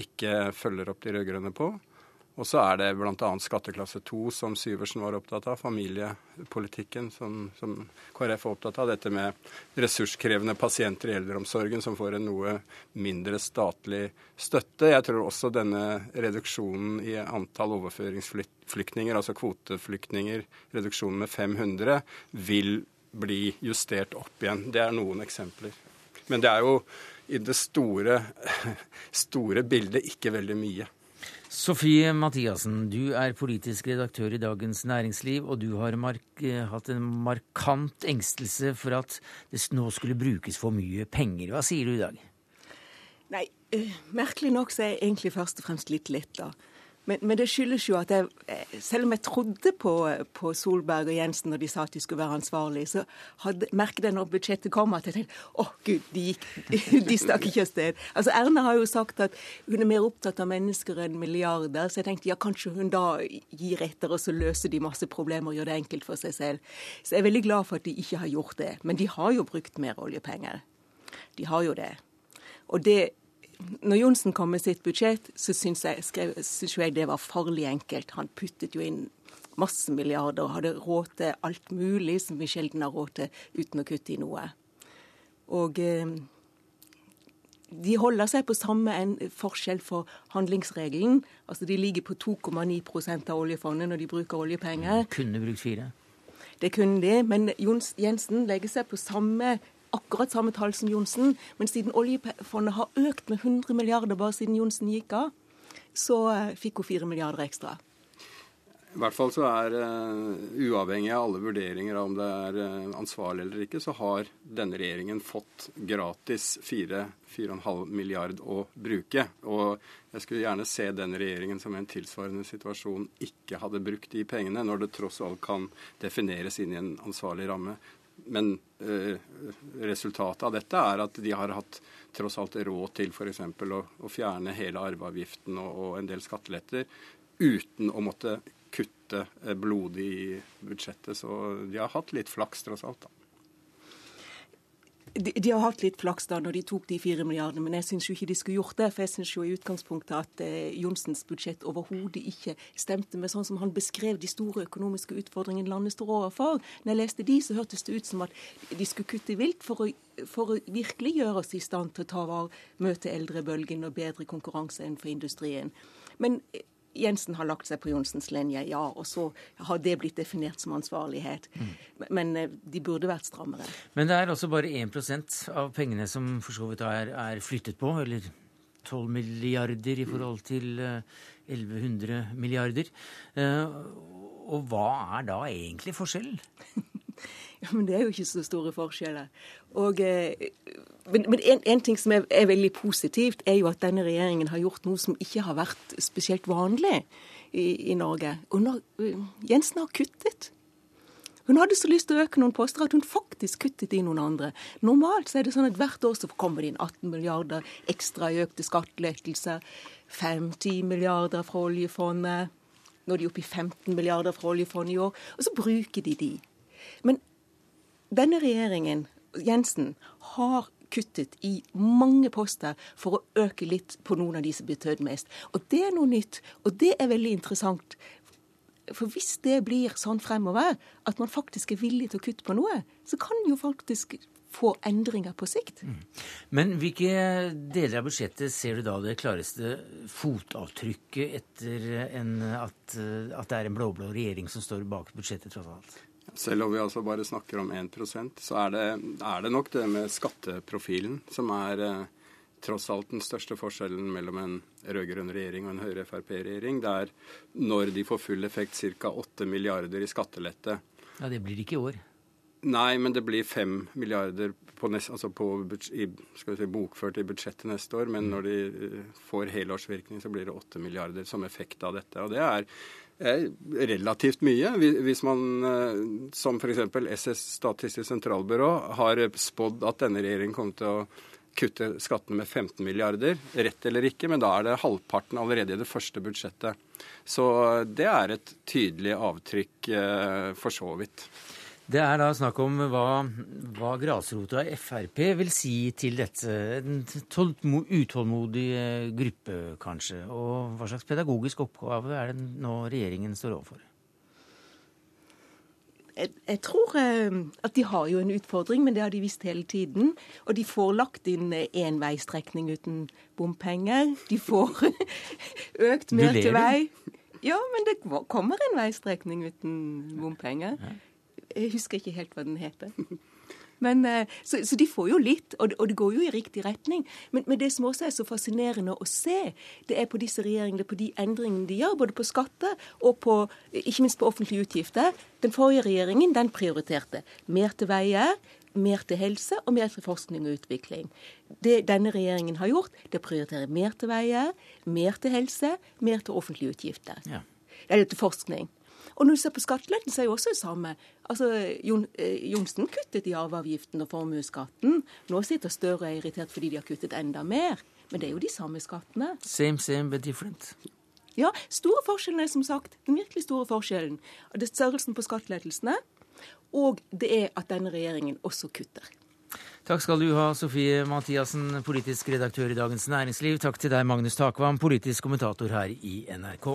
ikke følger opp de rød-grønne på. Og så er det bl.a. skatteklasse 2, som Syversen var opptatt av, familiepolitikken, som, som, KrF er opptatt av. Dette med ressurskrevende pasienter i eldreomsorgen som får en noe mindre statlig støtte. Jeg tror også denne reduksjonen i antall overføringsflyktninger, altså kvoteflyktninger, reduksjonen med 500, vil bli justert opp igjen. Det er noen eksempler. Men det er jo i det store, store bildet ikke veldig mye. Sofie Mathiassen, du er politisk redaktør i Dagens Næringsliv, og du har hatt en markant engstelse for at det nå skulle brukes for mye penger. Hva sier du i dag? Nei, uh, merkelig nok så er jeg egentlig først og fremst litt letta. Men, men, det skyldes jo at jeg, eh, selv om jeg trodde på, på, Solberg og Jensen når de sa at de skulle være ansvarlige, så hadde, merket jeg når budsjettet kom at jeg tenkte å gud, de, gikk, de stakk ikke av sted. Altså Erna har jo sagt at hun er mer opptatt av mennesker enn milliarder, så jeg tenkte ja, kanskje hun da gir etter og så løser de masse problemer og gjør det enkelt for seg selv. Så jeg er veldig glad for at de ikke har gjort det. Men de har jo brukt mer oljepenger. De har jo det. Og det når Johnsen kom med sitt budsjett, så syns jeg, jeg det var farlig enkelt. Han puttet jo inn masse milliarder og hadde råd til alt mulig som vi sjelden har råd til uten å kutte i noe. Og eh, de holder seg på samme forskjell for handlingsregelen. Altså De ligger på 2,9 av oljefondet når de bruker oljepenger. Kunne brukt fire. Det kunne de, men Jens, Jensen legger seg på samme akkurat samme tall som Johnsen, men siden oljefondet har økt med 100 milliarder bare siden Johnsen gikk av, så eh, fikk hun 4 milliarder ekstra. I hvert fall så er uh, uavhengig av alle vurderinger av om det er uh, ansvarlig eller ikke, så har denne regjeringen fått gratis 4-4,5 milliard å bruke. Og jeg skulle gjerne se den regjeringen som i en tilsvarende situasjon ikke hadde brukt de pengene, når det tross alt kan defineres inn i en ansvarlig ramme. Men eh, resultatet av dette er at de har hatt tross alt råd til f.eks. Å, å fjerne hele arveavgiften og, og, en del skatteletter uten å måtte kutte eh, blodig i budsjettet. Så de har hatt litt flaks, tross alt. da. De, de, har hatt litt flaks da når de tok de fire milliardene, men jeg syns jo ikke de skulle gjort det. For jeg syns jo i utgangspunktet at eh, Johnsens budsjett overhodet ikke stemte med sånn som han beskrev de store økonomiske utfordringene landet står overfor. Når jeg leste de, så hørtes det ut som at de skulle kutte vilt for å, for å virkelig gjøre oss i stand til å ta var, møte eldrebølgen og bedre konkurranse for industrien. Men Jensen har lagt seg på Johnsens linje, ja. Og så har det blitt definert som ansvarlighet. Mm. Men eh, de burde vært strammere. Men det er altså bare 1% av pengene som for så vidt er, er, flyttet på, eller 12 milliarder i forhold til 1100 eh, milliarder. Eh, og hva er da egentlig forskjellen? ja, men det er jo ikke så store forskjeller. Og men, men en, en, ting som er, er, veldig positivt, er jo at denne regjeringen har gjort noe som ikke har vært spesielt vanlig i, i Norge. Og når, uh, Jensen har kuttet. Hun hadde så lyst til å øke noen poster at hun faktisk kuttet i noen andre. Normalt så er det sånn at hvert år så kommer det inn 18 milliarder ekstra i økte skattelettelser. 5-10 milliarder fra oljefondet. Nå er de oppe i 15 milliarder fra oljefondet i år. Og så bruker de de. Men denne regjeringen, Jensen, har kuttet i mange poster for å øke litt på noen av de som betød mest. Og det er noe nytt, og det er veldig interessant. For hvis det blir sånn fremover at man faktisk er villig til å kutte på noe, så kan jo faktisk få endringer på sikt. Mm. Men hvilke deler av budsjettet ser du da det klareste fotavtrykket etter en, at, at det er en blå-blå regjering som står bak budsjettet, tross alt? Selv om vi altså bare snakker om 1% så er det, er det nok det med skatteprofilen som er eh, tross alt den største forskjellen mellom en rød-grønn regjering og en Høyre-Frp-regjering. Det er når de får full effekt ca. 8 milliarder i skattelette. Ja, Det blir det ikke i år. Nei, men det blir 5 milliarder på, nest, altså på i, si, bokført i budsjettet neste år. Men når de eh, får helårsvirkning, så blir det 8 milliarder som effekt av dette. Og det er relativt mye. Hvis man, eh, som f.eks. SS Statistisk sentralbyrå, har spådd at denne regjeringen kommer til å kutte skattene med 15 milliarder, rett eller ikke, men da er det halvparten allerede i det første budsjettet. Så det er et tydelig avtrykk eh, for så vidt. Det er da snakk om hva, hva grasrota i Frp vil si til dette. En utålmodig eh, gruppe, kanskje. Og hva slags pedagogisk oppgave er det nå regjeringen står overfor? jeg, jeg, tror eh, at de har jo en utfordring, men det har de visst hele tiden. Og de får lagt inn enveistrekning uten bompenger. De får økt mer til vei. Ja, men det kommer en veistrekning uten bompenger. Jeg husker ikke helt hva den heter. Men, eh, så, så, de får jo litt, og, og, det går jo i riktig retning. Men, men, det som også er så fascinerende å se, det er på disse regjeringene, på de endringene de gjør, både på skatter og på, ikke minst på offentlige utgifter. Den forrige regjeringen den prioriterte mer til veier, mer til helse og mer til forskning og utvikling. Det denne regjeringen har gjort, det prioriterer mer til veier, mer til helse, mer til offentlige utgifter. Ja. Eller til forskning. Og når du ser på skatteletten, er jo også det samme. Altså, Jon, eh, Johnsen kuttet i arveavgiften og formuesskatten. Nå sitter Støre og er irritert fordi de har kuttet enda mer. Men det er jo de samme skattene. Same, same, but different. Ja, store forskjellen er som sagt den virkelig store forskjellen. Det er størrelsen på skattelettelsene, og det er at denne regjeringen også kutter. Takk skal du ha, Sofie Mathiassen, politisk redaktør i Dagens Næringsliv. Takk til deg, Magnus Takvam, politisk kommentator her i NRK.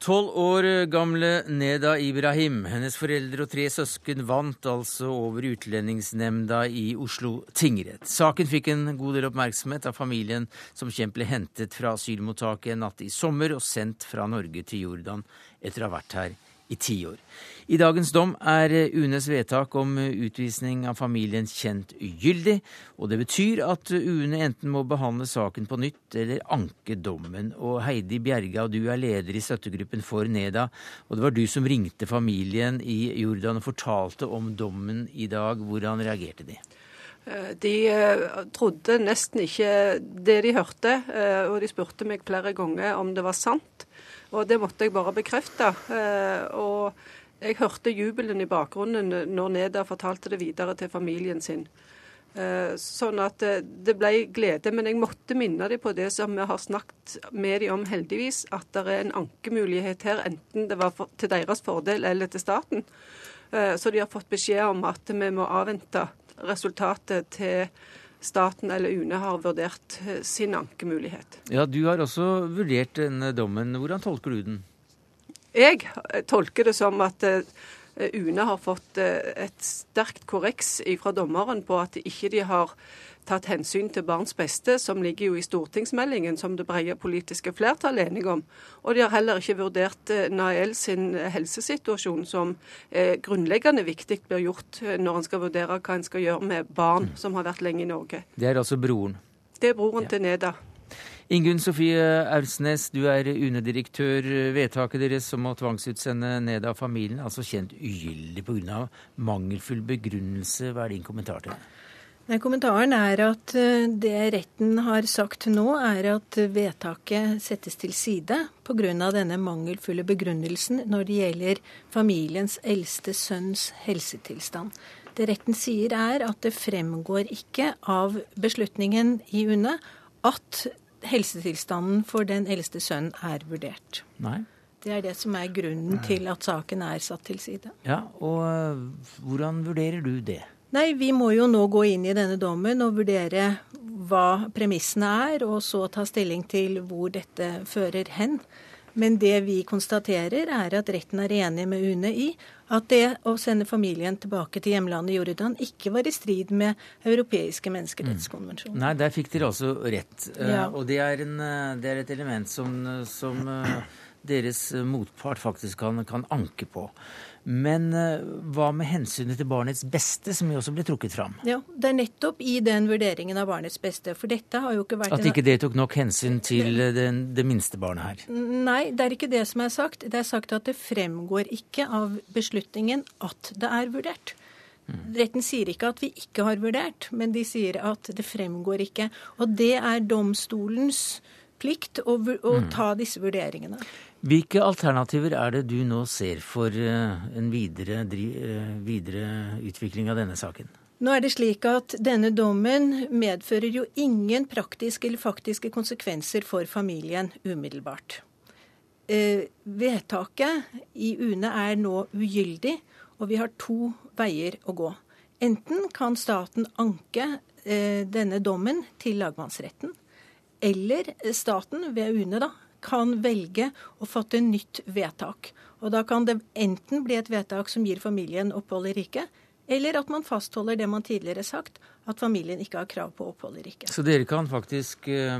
Tolv år gamle Neda Ibrahim, hennes foreldre og tre søsken, vant altså over Utlendingsnemnda i Oslo tingrett. Saken fikk en god del oppmerksomhet av familien, som kjent ble hentet fra asylmottaket en natt i sommer og sendt fra Norge til Jordan etter å ha vært her i tiår. I dagens dom er UNEs vedtak om utvisning av familien kjent ugyldig, og det betyr at UNE enten må behandle saken på nytt eller anke dommen. Og Heidi Bjerga, du er leder i støttegruppen for NEDA, og det var du som ringte familien i Jordan og fortalte om dommen i dag. Hvordan reagerte de? Eh, de eh, trodde nesten ikke det de hørte, eh, og de spurte meg flere ganger om det var sant. Og det måtte jeg bare bekrefte. Eh, og jeg hørte jubelen i bakgrunnen når Neda fortalte det videre til familien sin. Eh, sånn at eh, det ble glede. Men jeg måtte minne dem på det som vi har snakket med dem om, heldigvis. At det er en ankemulighet her, enten det var til deres fordel eller til staten. Så de har fått beskjed om at vi må avvente resultatet til staten eller UNE har vurdert eh, sin ankemulighet. Ja, Du har også vurdert denne dommen. Hvordan tolker du den? Jeg tolker det som at eh, UNE har fått eh, et sterkt korreks fra dommeren på at ikke de har tatt hensyn til barns beste, som ligger jo i stortingsmeldingen, som det brede politiske flertallet er enige om. Og de har heller ikke vurdert eh, Nael sin helsesituasjon, som eh, grunnleggende viktig blir gjort eh, når en skal vurdere hva en skal gjøre med barn som har vært lenge i Norge. Det er altså broren? Det er broren ja. til Neda. Ingunn Sofie Aursnes, du er UNE-direktør. Vedtaket deres om å tvangsutsende ned av familien, altså kjent ugyldig pga. mangelfull begrunnelse. Hva er din kommentar til det? Kommentaren er at eh, det retten har sagt nå, er at vedtaket settes til side pga. denne mangelfulle begrunnelsen når det gjelder familiens eldste sønns helsetilstand. Det retten sier er at det fremgår ikke av beslutningen i UNE at helsetilstanden for den eldste sønnen er vurdert. Nei. Det er det som er grunnen til at saken er satt til side. Ja, og eh, hvordan vurderer du det? Nei, vi må jo nå gå inn i denne dommen og vurdere hva premissene er, og så ta stilling til hvor dette fører hen. Men det vi konstaterer, er at retten er enig med UNE i at det å sende familien tilbake til hjemlandet Jordan ikke var i strid med europeiske menneskerettskonvensjoner. Mm. Nei, der fikk dere altså rett. Eh, ja. Og det er, en, eh, det er, et element som, som eh, deres motpart faktisk kan, kan anke på. Men eh, hva med hensynet til barnets beste, som jo også ble trukket fram? Ja, Det er nettopp i den vurderingen av barnets beste. For dette har jo ikke vært At ikke det tok nok hensyn til det, det minste barnet her? Nei, det er ikke det som er sagt. Det er sagt at det fremgår ikke av beslutningen at det er vurdert. Mm. Retten sier ikke at vi ikke har vurdert, men de sier at det fremgår ikke. Og det er domstolens plikt å, å mm. ta disse vurderingene. Hvilke alternativer er det du nå ser for en videre, videre utvikling av denne saken? Nå er det slik at Denne dommen medfører jo ingen praktiske eller faktiske konsekvenser for familien umiddelbart. Eh, vedtaket i UNE er nå ugyldig, og vi har to veier å gå. Enten kan staten anke eh, denne dommen til lagmannsretten, eller staten, ved UNE, da, kan velge å fatte nytt vedtak. Og Da kan det enten bli et vedtak som gir familien opphold i riket, eller at man fastholder det man tidligere har sagt, at familien ikke har krav på opphold i riket. Så dere kan faktisk uh,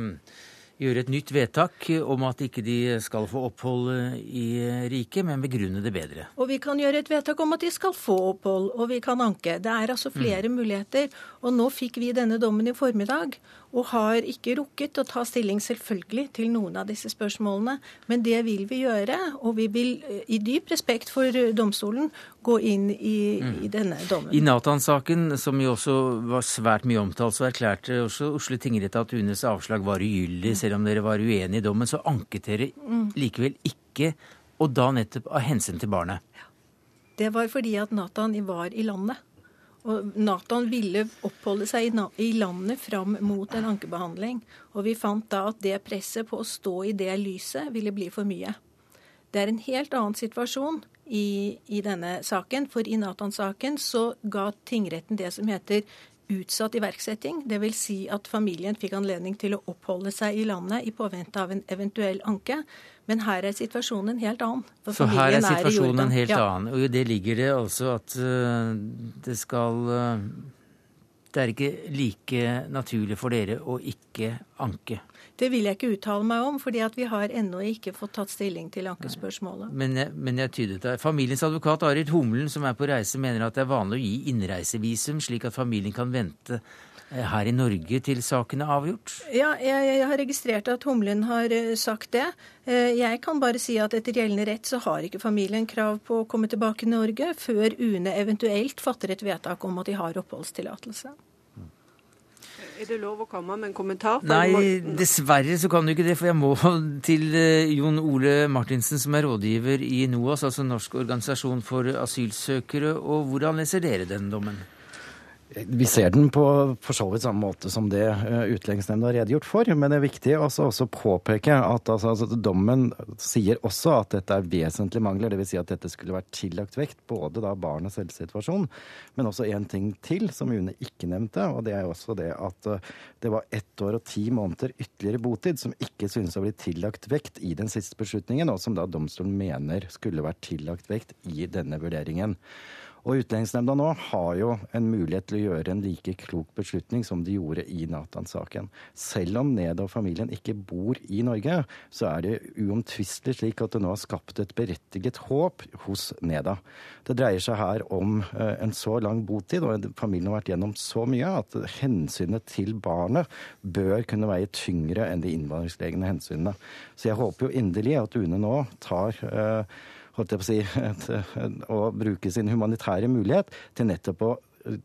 gjøre et nytt vedtak om at ikke de skal få opphold eh, i riket, men begrunne det bedre? Og vi kan gjøre et vedtak om at de skal få opphold, og vi kan anke. Det er altså flere mm. muligheter. Og nå fikk vi denne dommen i formiddag og har ikke rukket å ta stilling selvfølgelig til noen av disse spørsmålene. Men det vil vi gjøre, og vi vil eh, i dyp respekt for eh, domstolen gå inn i, mm. i denne dommen. I Natan-saken, som jo også var svært mye omtalt, så erklærte også Oslo tingrett at UNEs avslag var ugyldig, selv om dere var uenige i dommen. Så anket dere mm. likevel ikke, og da nettopp av hensyn til barnet. Det var fordi at Natan var i landet. Og Nathan ville oppholde seg i landet fram mot en ankebehandling. Og vi fant da at det presset på å stå i det lyset ville bli for mye. Det er en helt annen situasjon i, i denne saken. For i Nathan-saken så ga tingretten det som heter utsatt iverksetting. Dvs. Si at familien fikk anledning til å oppholde seg i landet i påvente av en eventuell anke. Men her er situasjonen helt annen. Så her er situasjonen er helt annen. Og i det ligger det altså at uh, det skal uh, Det er ikke like naturlig for dere å ikke anke. Det vil jeg ikke uttale meg om, fordi vi har ennå ikke fått tatt stilling til ankespørsmålet. Men, men jeg tydet det. Familiens advokat Arit Humlen, som er på reise, mener at det er vanlig å gi innreisevisum, slik at familien kan vente eh, her i Norge til saken er avgjort? Ja, jeg, jeg, har registrert at Humlen har eh, sagt det. Eh, jeg kan bare si at etter gjeldende rett så har ikke familien krav på å komme tilbake til Norge før UNE eventuelt fatter et vedtak om at de har oppholdstillatelse. Er det lov å komme med en kommentar? Nei, dessverre så kan du ikke det. For jeg må til eh, Jon Ole Martinsen, som er rådgiver i NOAS, altså Norsk organisasjon for asylsøkere. Og hvordan leser dere den dommen? Vi ser den på for så vidt samme måte som det eh, Utlendingsnemnda har redegjort for. Men det er viktig også å påpeke at altså, altså, dommen sier også at dette er vesentlige mangler. Dvs. Si at dette skulle vært tillagt vekt, både da barnets helsesituasjon, men også en ting til som UNE ikke nevnte. Og det er også det at eh, det var ett år og ti måneder ytterligere botid som ikke synes å bli tillagt vekt i den siste beslutningen, og som da domstolen mener skulle vært tillagt vekt i denne vurderingen. Og Utlendingsnemnda nå har jo en mulighet til å gjøre en like klok beslutning som de gjorde i Nathan-saken. Selv om Neda og familien ikke bor i Norge, så er det uomtvistelig slik at det nå har skapt et berettiget håp hos Neda. Det dreier seg her om eh, en så lang botid, og familien har vært gjennom så mye at hensynet til barnet bør kunne veie tyngre enn de innvandringslegne hensynene. Så jeg håper jo inderlig at UNE nå tar uh, holdt jeg på å si, å bruke sin humanitære mulighet til nettopp å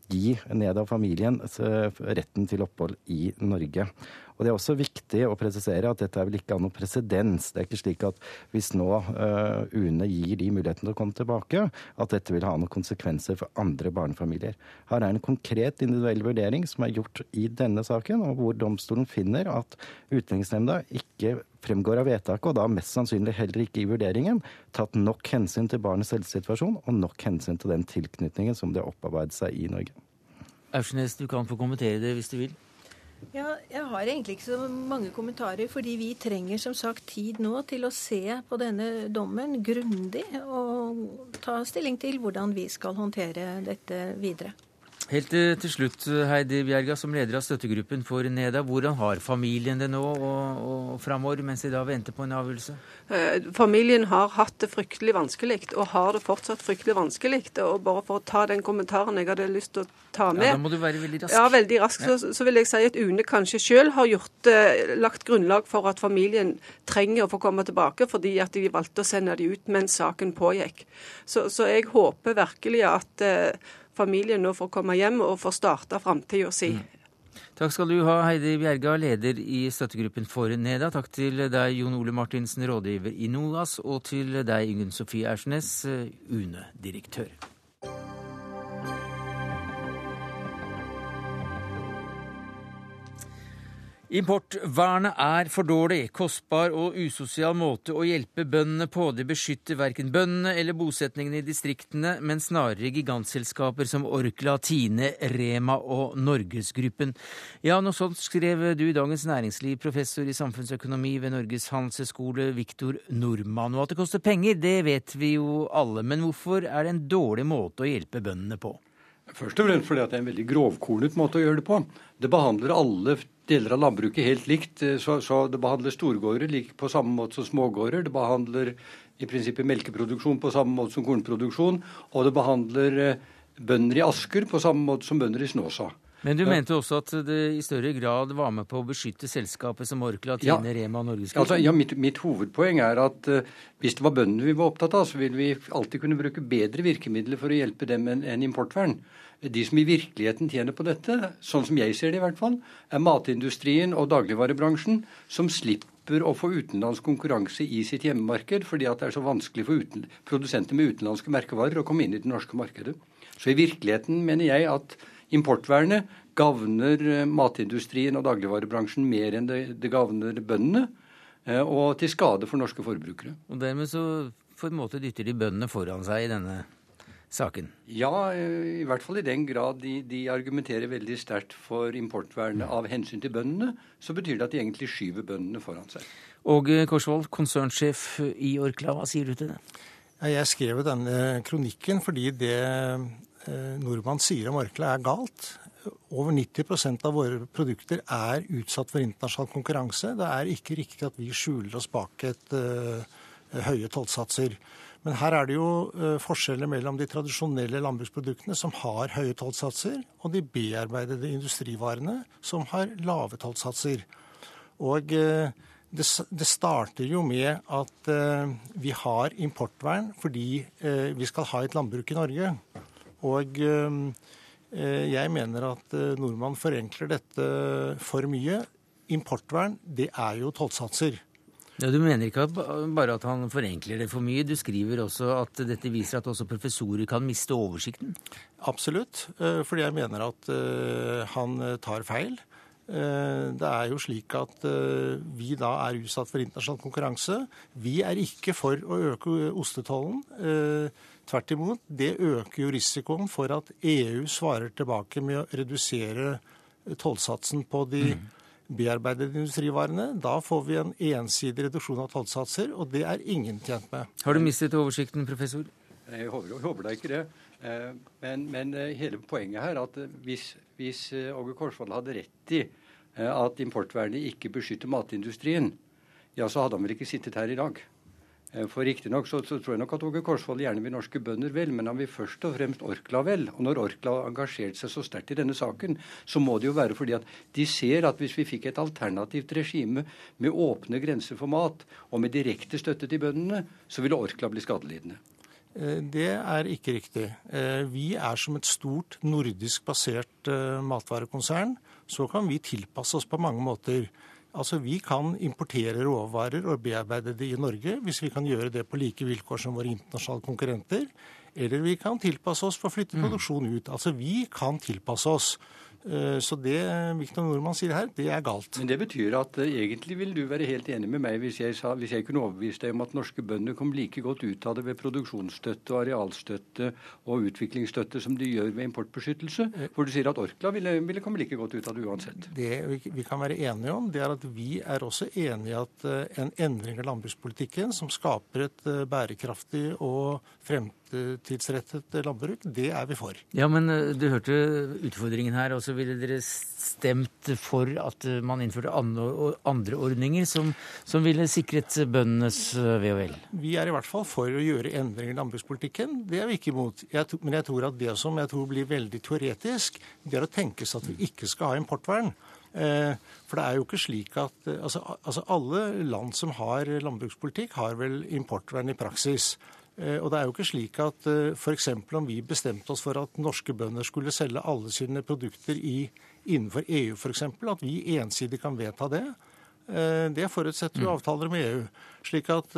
gi ned av familien eh, retten til opphold i Norge. Og Det er også viktig å presisere at dette er vel ikke av noe presedens. Det er ikke slik at hvis nå uh, UNE gir de muligheten til å komme tilbake, at dette vil ha noen konsekvenser for andre barnefamilier. Her er en konkret individuell vurdering som er gjort i denne saken, og hvor domstolen finner at Utlendingsnemnda ikke fremgår av vedtaket, og da mest sannsynlig heller ikke i vurderingen, tatt nok hensyn til barnets helsesituasjon og nok hensyn til den tilknytningen som det har opparbeidet seg i Norge. Aursnes, du kan få kommentere det hvis du vil. Ja, jeg har egentlig ikke så mange kommentarer, fordi vi trenger som sagt tid nå til å se på denne dommen grundig og ta stilling til hvordan vi skal håndtere dette videre. Helt til slutt, Heidi Bjerga, som leder av støttegruppen for NEDA. Hvordan har familien det nå og, og framover, mens de da venter på en avgjørelse? Eh, familien har hatt det fryktelig vanskelig, og har det fortsatt fryktelig vanskelig. Og bare for å ta den kommentaren jeg hadde lyst til å ta med Ja, Da må du være veldig rask. Ja, veldig rask. Ja. Så, så, vil jeg si at UNE kanskje selv har gjort, eh, lagt grunnlag for at familien trenger å få komme tilbake, fordi at de valgte å sende dem ut mens saken pågikk. Så, så jeg håper virkelig at eh, familien nå får komme hjem og får starte framtida si. Mm. Takk skal du ha, Heidi Bjerga, leder i støttegruppen for NEDA. Takk til deg, Jon Ole Martinsen, rådgiver i NOAS, og til deg, Ingunn Sofie Ersnes, UNE-direktør. Importvernet er for dårlig, kostbar og usosial måte å hjelpe bøndene på. Det beskytter verken bøndene eller bosetningene i distriktene, men snarere gigantselskaper som Orkla, Tine, Rema og Norgesgruppen. Ja, noe sånt skrev du i Dagens Næringsliv, professor i samfunnsøkonomi ved Norges handelshøyskole, Viktor Nordmann. Og at det koster penger, det vet vi jo alle, men hvorfor er det en dårlig måte å hjelpe bøndene på? Først og fremst fordi det er en veldig grovkornet måte å gjøre det på. Det behandler alle deler av landbruket helt likt. Eh, så, så det behandler storgårder like på samme måte som smågårder. Det behandler i prinsippet melkeproduksjon på samme måte som kornproduksjon. Og det behandler eh, bønder i Asker på samme måte som bønder i Snåsa. Men du mente også at det i større grad var med på å beskytte selskapet som Orkla, Tine, ja. Rema og Norgesgruppen? Altså, ja, mitt, mitt, hovedpoeng er at uh, hvis det var bøndene vi var opptatt av, så ville vi alltid kunne bruke bedre virkemidler for å hjelpe dem enn en importvern. De som i virkeligheten tjener på dette, sånn som jeg ser det i hvert fall, er matindustrien og dagligvarebransjen, som slipper å få utenlandsk konkurranse i sitt hjemmemarked, fordi at det er så vanskelig for uten, produsenter med utenlandske merkevarer å komme inn i det norske markedet. Så i virkeligheten mener jeg at importvernet gagner eh, matindustrien og dagligvarebransjen mer enn det, det gagner bøndene, eh, og til skade for norske forbrukere. Og dermed så på en måte dytter de bøndene foran seg i denne saken? Ja, i hvert fall i den grad de, de argumenterer veldig sterkt for importvernet av hensyn til bøndene, så betyr det at de egentlig skyver bøndene foran seg. Åge Korsvold, konsernsjef i Orkla, hva sier du til det? Jeg skrev denne kronikken fordi det eh, nordmann sier om Orkla er galt. Over 90% av våre produkter er utsatt for internasjonal konkurranse. Det er ikke riktig at vi skjuler oss bak et uh, høye tollsatser. Men her er det jo uh, forskjeller mellom de tradisjonelle landbruksproduktene som har høye tollsatser, og de bearbeidede industrivarene som har lave tollsatser. Og uh, det, det, starter jo med at vi har importvern fordi vi skal ha et landbruk i Norge. Og jeg mener at nordmann forenkler dette for mye. Importvern, det er jo tollsatser. Ja, Du mener ikke bare at han forenkler det for mye, du skriver også at dette viser at også professorer kan miste oversikten? Absolutt, eh, fordi jeg mener at eh, han eh, tar feil. Det er jo slik at vi da er utsatt for internasjonal konkurranse. Vi er ikke for å øke ostetollen. Tvert imot, det øker jo risikoen for at EU svarer tilbake med å redusere tollsatsen på de mm bearbeidede industrivarene. Da får vi en ensidig reduksjon av tollsatser, og det er ingen tjent med. Har du mistet oversikten, professor? Jeg håper, jeg håper da ikke det. Eh, men, men, eh, hele poenget her er at eh, hvis, hvis Åge Korsvold hadde rett i at importvernet ikke beskytter matindustrien, ja, så hadde han vel ikke sittet her i dag. Eh, for Riktignok så, så tror jeg nok at Åge Korsvold gjerne vil norske bønder vel, men han vil først og fremst Orkla vel. Og når Orkla har engasjert seg så sterkt i denne saken, så må det jo være fordi at de ser at hvis vi fikk et alternativt regime med åpne grenser for mat, og med direkte støtte til bøndene, så ville Orkla bli skadelidende. Eh, det er ikke riktig. Eh, vi er som et stort nordisk basert matvarekonsern. Så kan vi tilpasse oss på mange måter. Altså, Vi kan importere råvarer og bearbeide det i Norge hvis vi kan gjøre det på like vilkår som våre internasjonale konkurrenter. Eller vi kan tilpasse oss for å flytte produksjonen produksjon ut. Altså, Vi kan tilpasse oss. Eh, så det Viktor Nordmann sier her, det er galt. Men det betyr at uh, egentlig vil du være helt enig med meg hvis jeg, sa, hvis jeg kunne overbevist deg om at norske bønder kom like godt ut av det ved produksjonsstøtte og arealstøtte og utviklingsstøtte som de gjør ved importbeskyttelse? Hvor du sier at Orkla ville, ville komme like godt ut av det uansett? Det vi kan være enige om, det er at vi er også enig i at en endring av landbrukspolitikken som skaper et bærekraftig og fremtidsrettet landbruk, det er vi for. Ja, men du hørte utfordringen her. også ville dere stemt for at man innførte andre ordninger som, som ville sikret bøndenes eh, ve og vel? Vi er i hvert fall for å gjøre endringer i landbrukspolitikken. Det er vi ikke imot. Jeg, men jeg tror at det som jeg tror blir veldig teoretisk, det er å tenke seg at vi ikke skal ha importvern. Eh, for det er jo ikke slik at eh, altså, altså alle land som har landbrukspolitikk, har vel importvern i praksis. Eh, og det er jo ikke slik at eh, f.eks. om vi bestemte oss for at norske bønder skulle selge alle sine produkter i, innenfor EU f.eks., at vi ensidig kan vedta det. Eh, det forutsetter jo mm. avtaler med EU. Slik at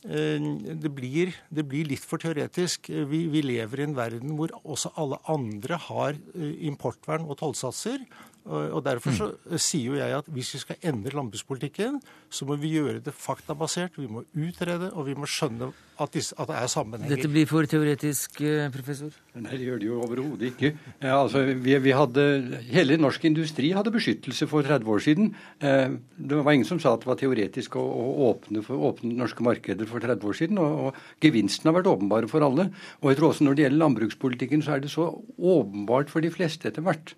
det blir, det blir, litt for teoretisk. Vi, vi, lever i en verden hvor også alle andre har importvern og tollsatser. Og Derfor så mm. sier jo jeg at hvis vi skal endre landbrukspolitikken, så må vi gjøre det faktabasert. Vi må utrede, og vi må skjønne at, disse, at det er sammenhenger. Dette blir for teoretisk, eh, professor? Nei, det gjør det jo overhodet ikke. Ja, altså, vi, vi hadde, hele norsk industri hadde beskyttelse for 30 år siden. Eh, det var ingen som sa at det var teoretisk å, å åpne, for, åpne norske markeder for 30 år siden. Og, og gevinsten har vært åpenbare for alle. Og jeg tror også når det gjelder landbrukspolitikken, så er det så åpenbart for de fleste etter hvert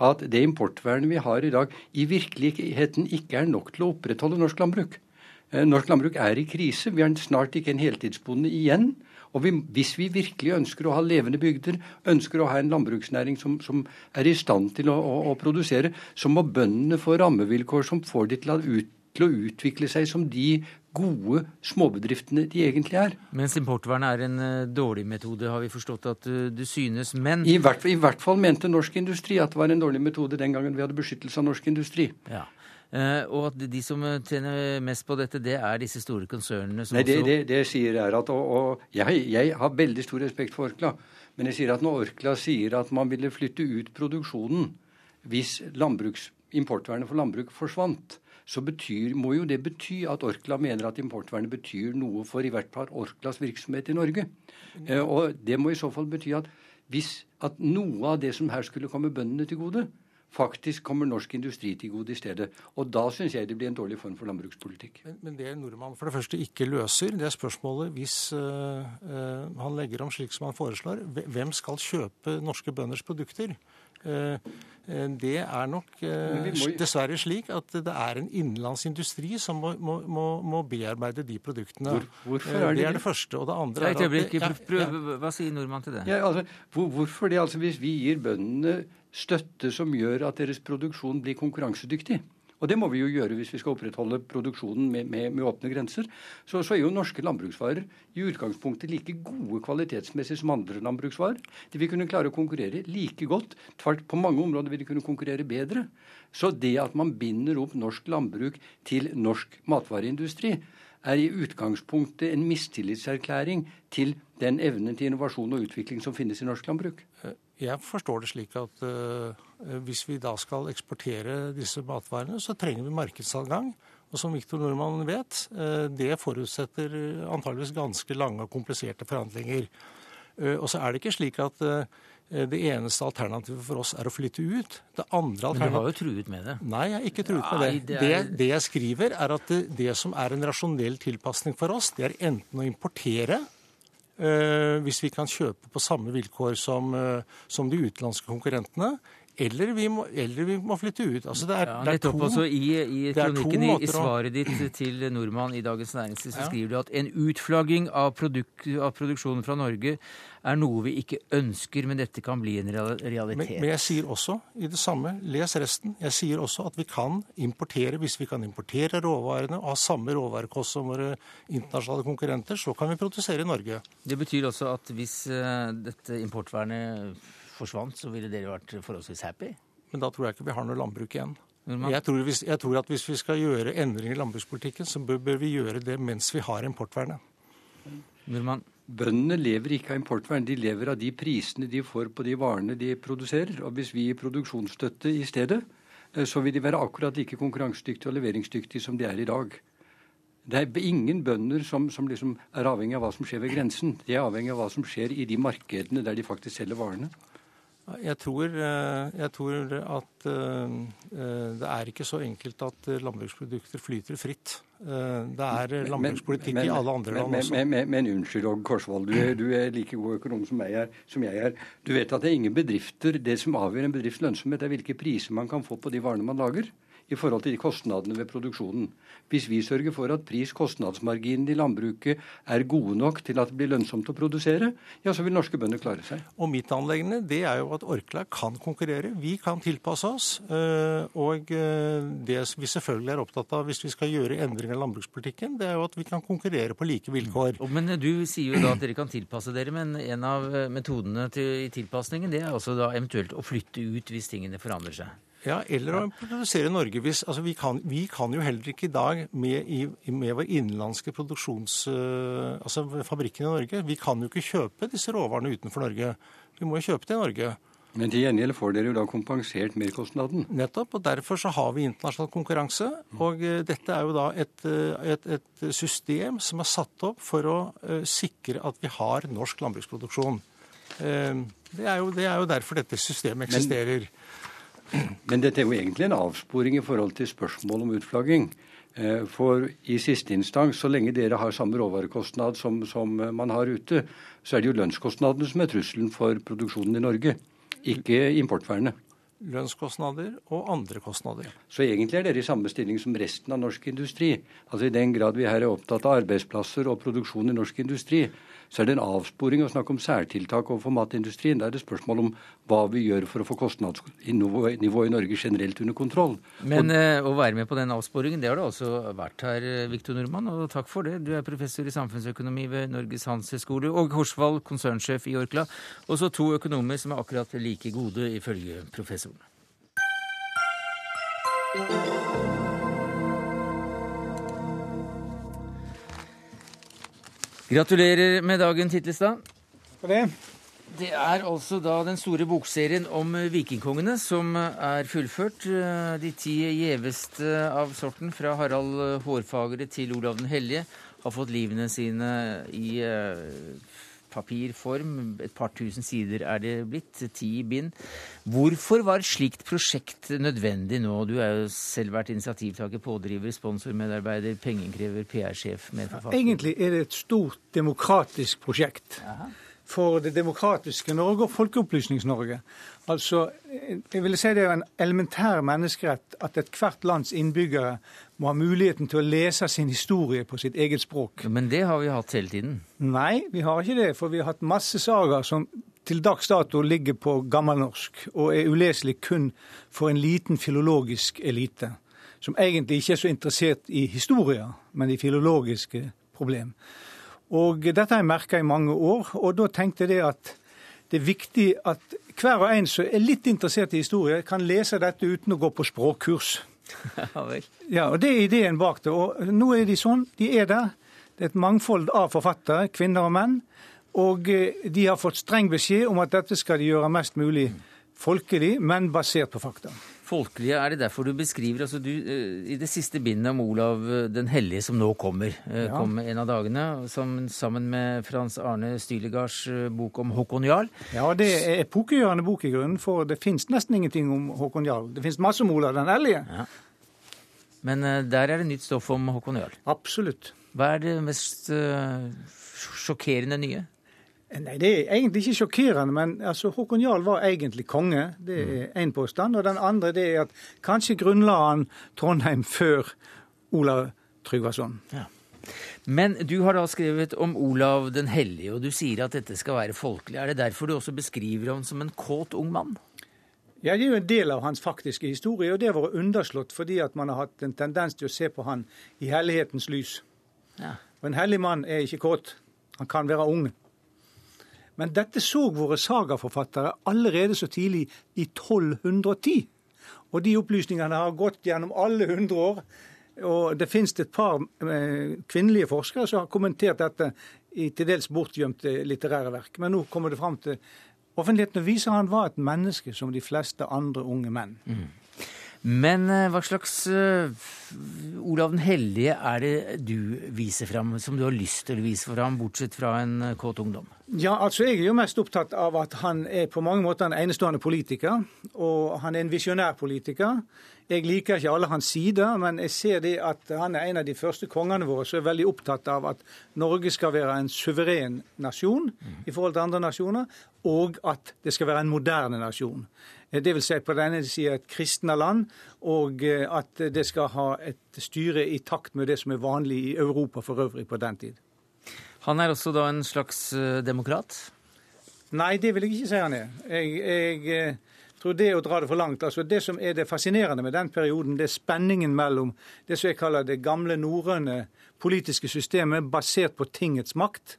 at det importvernet vi har i dag, i virkeligheten ikke er nok til å opprettholde norsk landbruk. Eh, norsk landbruk er i krise. Vi har snart ikke en heltidsbonde igjen. Og vi, hvis vi virkelig ønsker å ha levende bygder, ønsker å ha en landbruksnæring som, som er i stand til å, å, å, produsere, så må bøndene få rammevilkår som får de til å, ut, til å utvikle seg som de gode småbedriftene de egentlig er. Mens importvern er en uh, dårlig metode, har vi forstått at uh, du synes, men I hvert, I hvert, fall mente norsk industri at det var en dårlig metode den gangen vi hadde beskyttelse av norsk industri. Ja. Uh, og at de som tjener mest på dette, det er disse store konsernene som Nei, det, det, det sier er at, og, og jeg, jeg, har veldig stor respekt for Orkla, men jeg sier at når Orkla sier at man ville flytte ut produksjonen hvis importvernet for landbruk forsvant, så betyr, må jo det bety at Orkla mener at importvernet betyr noe for i hvert fall Orklas virksomhet i Norge. Eh, og det må i så fall bety at hvis at noe av det som her skulle komme bøndene til gode, faktisk kommer norsk industri til gode i stedet. Og da syns jeg det blir en dårlig form for landbrukspolitikk. Men, men det nordmannen for det første ikke løser, det er spørsmålet hvis øh, øh, han legger om slik som han foreslår, hvem skal kjøpe norske bønders produkter? Uh, det er nok dessverre slik at det er en innenlandsindustri som må, må, må, bearbeide de produktene. Hvor, hvorfor er det, det er det første. Og det andre er at ja, ja. Hva sier nordmann til det? Ja, altså, hvor, hvorfor det? Altså, hvis vi gir bøndene støtte som gjør at deres produksjon blir konkurransedyktig. Og det må vi jo gjøre hvis vi skal opprettholde produksjonen med, med, med åpne grenser. Så, så, er jo norske landbruksvarer i utgangspunktet like gode kvalitetsmessig som andre landbruksvarer. De vil kunne klare å konkurrere like godt. Tvert på mange områder vil de kunne konkurrere bedre. Så det at man binder opp norsk landbruk til norsk matvareindustri, er i utgangspunktet en mistillitserklæring til den evnen til innovasjon og utvikling som finnes i norsk landbruk. Jeg forstår det slik at uh, hvis vi da skal eksportere disse matvarene, så trenger vi markedsadgang. Og som Viktor Nordmann vet, uh, det forutsetter antageligvis ganske lange og kompliserte forhandlinger. Og så er det ikke slik at det eneste alternativet for oss er å flytte ut. Det andre alternativet... Men du har jo truet med det? Nei, jeg har ikke truet med det. Det, er... det. det, jeg skriver, er at det, det som er en rasjonell tilpasning for oss, det er enten å importere Eh, hvis vi kan kjøpe på samme vilkår som, eh, som de utenlandske konkurrentene. Eller vi, må, eller vi må, flytte ut. Altså det er, ja, det er to, altså I, i kronikken i, i, svaret ditt til Nordmann i Dagens Næringsliv så ja. skriver du at en utflagging av, produk, av, produksjonen fra Norge er noe vi ikke ønsker, men dette kan bli en realitet. Men, men, jeg sier også i det samme, les resten, jeg sier også at vi kan importere, hvis vi kan importere råvarene og ha samme råvarekost som våre internasjonale konkurrenter, så kan vi produsere i Norge. Det betyr også at hvis uh, dette importvernet forsvant, så ville dere vært forholdsvis happy? Men da tror jeg ikke vi har noe landbruk igjen. Jeg tror, hvis, jeg tror, at hvis vi skal gjøre endringer i landbrukspolitikken, så bør, bør vi gjøre det mens vi har importvernet. Nordmann? Bøndene lever ikke av importvern, de lever av de prisene de får på de varene de produserer. Og hvis vi gir produksjonsstøtte i stedet, eh, så vil de være akkurat like konkurransedyktige og leveringsdyktige som de er i dag. Det er ingen bønder som, som liksom er avhengig av hva som skjer ved grensen. De er avhengig av hva som skjer i de markedene der de faktisk selger varene. Jeg tror, eh, jeg tror, at eh, det er ikke så enkelt at landbruksprodukter flyter fritt. Eh, det er landbrukspolitikk men, men, i alle andre land også. Men, men, men unnskyld, Åge Korsvold. Du, du, er like god økonom som jeg, er, som jeg, er, Du vet at det er ingen bedrifter Det som avgjør en bedrifts lønnsomhet, er hvilke priser man kan få på de varene man lager. I forhold til kostnadene ved produksjonen. Hvis vi sørger for at pris-kostnadsmarginene i landbruket er gode nok til at det blir lønnsomt å produsere, ja, så vil norske bønder klare seg. Og mitt anleggende det er jo at Orkla kan konkurrere. Vi kan tilpasse oss. Eh, og eh, det vi selvfølgelig er opptatt av hvis vi skal gjøre endringer i landbrukspolitikken, det er jo at vi kan konkurrere på like vilkår. Men du sier jo da at dere kan tilpasse dere, men en av metodene til, i tilpasningen det er også da eventuelt å flytte ut hvis tingene forandrer seg? Ja, eller å produsere i Norge. Hvis, altså vi, kan, vi, kan, jo heller ikke i dag med, i, med vår innenlandske produksjons... Uh, altså fabrikken i Norge, vi kan jo ikke kjøpe disse råvarene utenfor Norge. Vi må jo kjøpe det i Norge. Men til gjengjeld får dere jo da kompensert merkostnaden? Nettopp, og derfor så har vi internasjonal konkurranse. Og uh, dette er jo da et, uh, et, et, system som er satt opp for å sikre at vi har norsk landbruksproduksjon. Det er, jo, det er jo derfor dette systemet eksisterer. Men men dette er jo egentlig en avsporing i forhold til spørsmål om utflagging. Eh, for i siste instans, så lenge dere har samme råvarekostnad som, som man har ute, så er det jo lønnskostnadene som er trusselen for produksjonen i Norge, ikke importvernet. Lønnskostnader og andre kostnader. Så egentlig er dere i samme stilling som resten av norsk industri. Altså I den grad vi her er opptatt av arbeidsplasser og produksjon i norsk industri, så er det en avsporing å snakke om særtiltak overfor matindustrien. Da er det spørsmål om hva vi gjør for å få kostnadsnivået i Norge generelt under kontroll. Men og, uh, å være med på den avsporingen, det har du også vært her, eh, Viktor Nordmann, og takk for det. Du er professor i samfunnsøkonomi ved Norges handelshøyskole, og Horsvald, konsernsjef i Orkla. Og så to økonomer som er akkurat like gode, ifølge professoren. Gratulerer med dagen, Titlestad. For det. Det er altså da den store bokserien om vikingkongene som er fullført. De ti gjeveste av sorten, fra Harald Hårfagre til Olav den hellige, har fått livene sine i eh, papirform. Et par tusen sider er det blitt. Ti bind. Hvorfor var et slikt prosjekt nødvendig nå? Du er jo selv vært initiativtaker, pådriver, sponsormedarbeider, pengeinnkrever, PR-sjef, medforfatter. Egentlig er det et stort demokratisk prosjekt. Aha for det demokratiske Norge og Folkeopplysnings-Norge. Altså, jeg vil si Det er en elementær menneskerett at ethvert lands innbyggere må ha muligheten til å lese sin historie på sitt eget språk. Men det har vi hatt hele tiden? Nei, vi har ikke det. For vi har hatt masse sagaer som til dags dato ligger på gammelnorsk og er uleselig kun for en liten filologisk elite. Som egentlig ikke er så interessert i historier, men i filologiske problem. Og dette har jeg merka i mange år, og da tenkte jeg at det er viktig at hver og en som er litt interessert i historie, kan lese dette uten å gå på språkkurs. Ja og Det er ideen bak det. Og nå er de sånn. De er der. Det er et mangfold av forfattere, kvinner og menn. Og eh, de har fått streng beskjed om at dette skal de gjøre mest mulig folkelig, men basert på fakta folkelige er det derfor du beskriver altså du, eh, I det siste bindet om Olav eh, den hellige som nå kommer, eh, ja. kom en av dagene, som, sammen med Frans Arne Stylegards bok om Håkon Jarl. Ja, det er epokegjørende bok i grunnen, for det fins nesten ingenting om Håkon Jarl. Det fins masse om Olav den hellige. Ja. Men der er det nytt stoff om Håkon Jarl. Absolutt. Hva er det mest sjokkerende nye? Nei, Det er egentlig ikke sjokkerende, men altså, Håkon Jarl var egentlig konge. Det er én påstand. Og den andre det er at kanskje grunnla han Trondheim før Olav Tryggvason. Ja. Men du har da skrevet om Olav den hellige, og du sier at dette skal være folkelig. Er det derfor du også beskriver ham som en kåt ung mann? Ja, Det er jo en del av hans faktiske historie, og det har vært underslått fordi at man har hatt en tendens til å se på han i hellighetens lys. Ja. Og En hellig mann er ikke kåt. Han kan være ung. Men dette så våre sagaforfattere allerede så tidlig i 1210. Og de opplysningene har gått gjennom alle hundre år. Og det finnes et par eh, kvinnelige forskere som har kommentert dette i til dels bortgjemte litterære verk. Men nå kommer det fram til offentligheten og viser han var et menneske som de fleste andre unge menn. Mm. Men eh, hva slags uh, Olav den hellige er det du viser fram, som du har lyst til å vise fram, bortsett fra en kåt ungdom? Ja, altså Jeg er jo mest opptatt av at han er på mange måter en enestående politiker. Og han er en visjonær politiker. Jeg liker ikke alle hans sider, men jeg ser det at han er en av de første kongene våre som er veldig opptatt av at Norge skal være en suveren nasjon i forhold til andre nasjoner, og at det skal være en moderne nasjon. Det vil si på den ene sida et kristne land, og at det skal ha et styre i takt med det som er vanlig i Europa for øvrig på den tid. Han er også da en slags eh, demokrat? Nei, det vil jeg ikke si han er. Jeg, jeg eh, tror det er å dra det for langt. Altså Det som er det fascinerende med den perioden, det er spenningen mellom det som jeg kaller det gamle norrøne politiske systemet basert på tingets makt,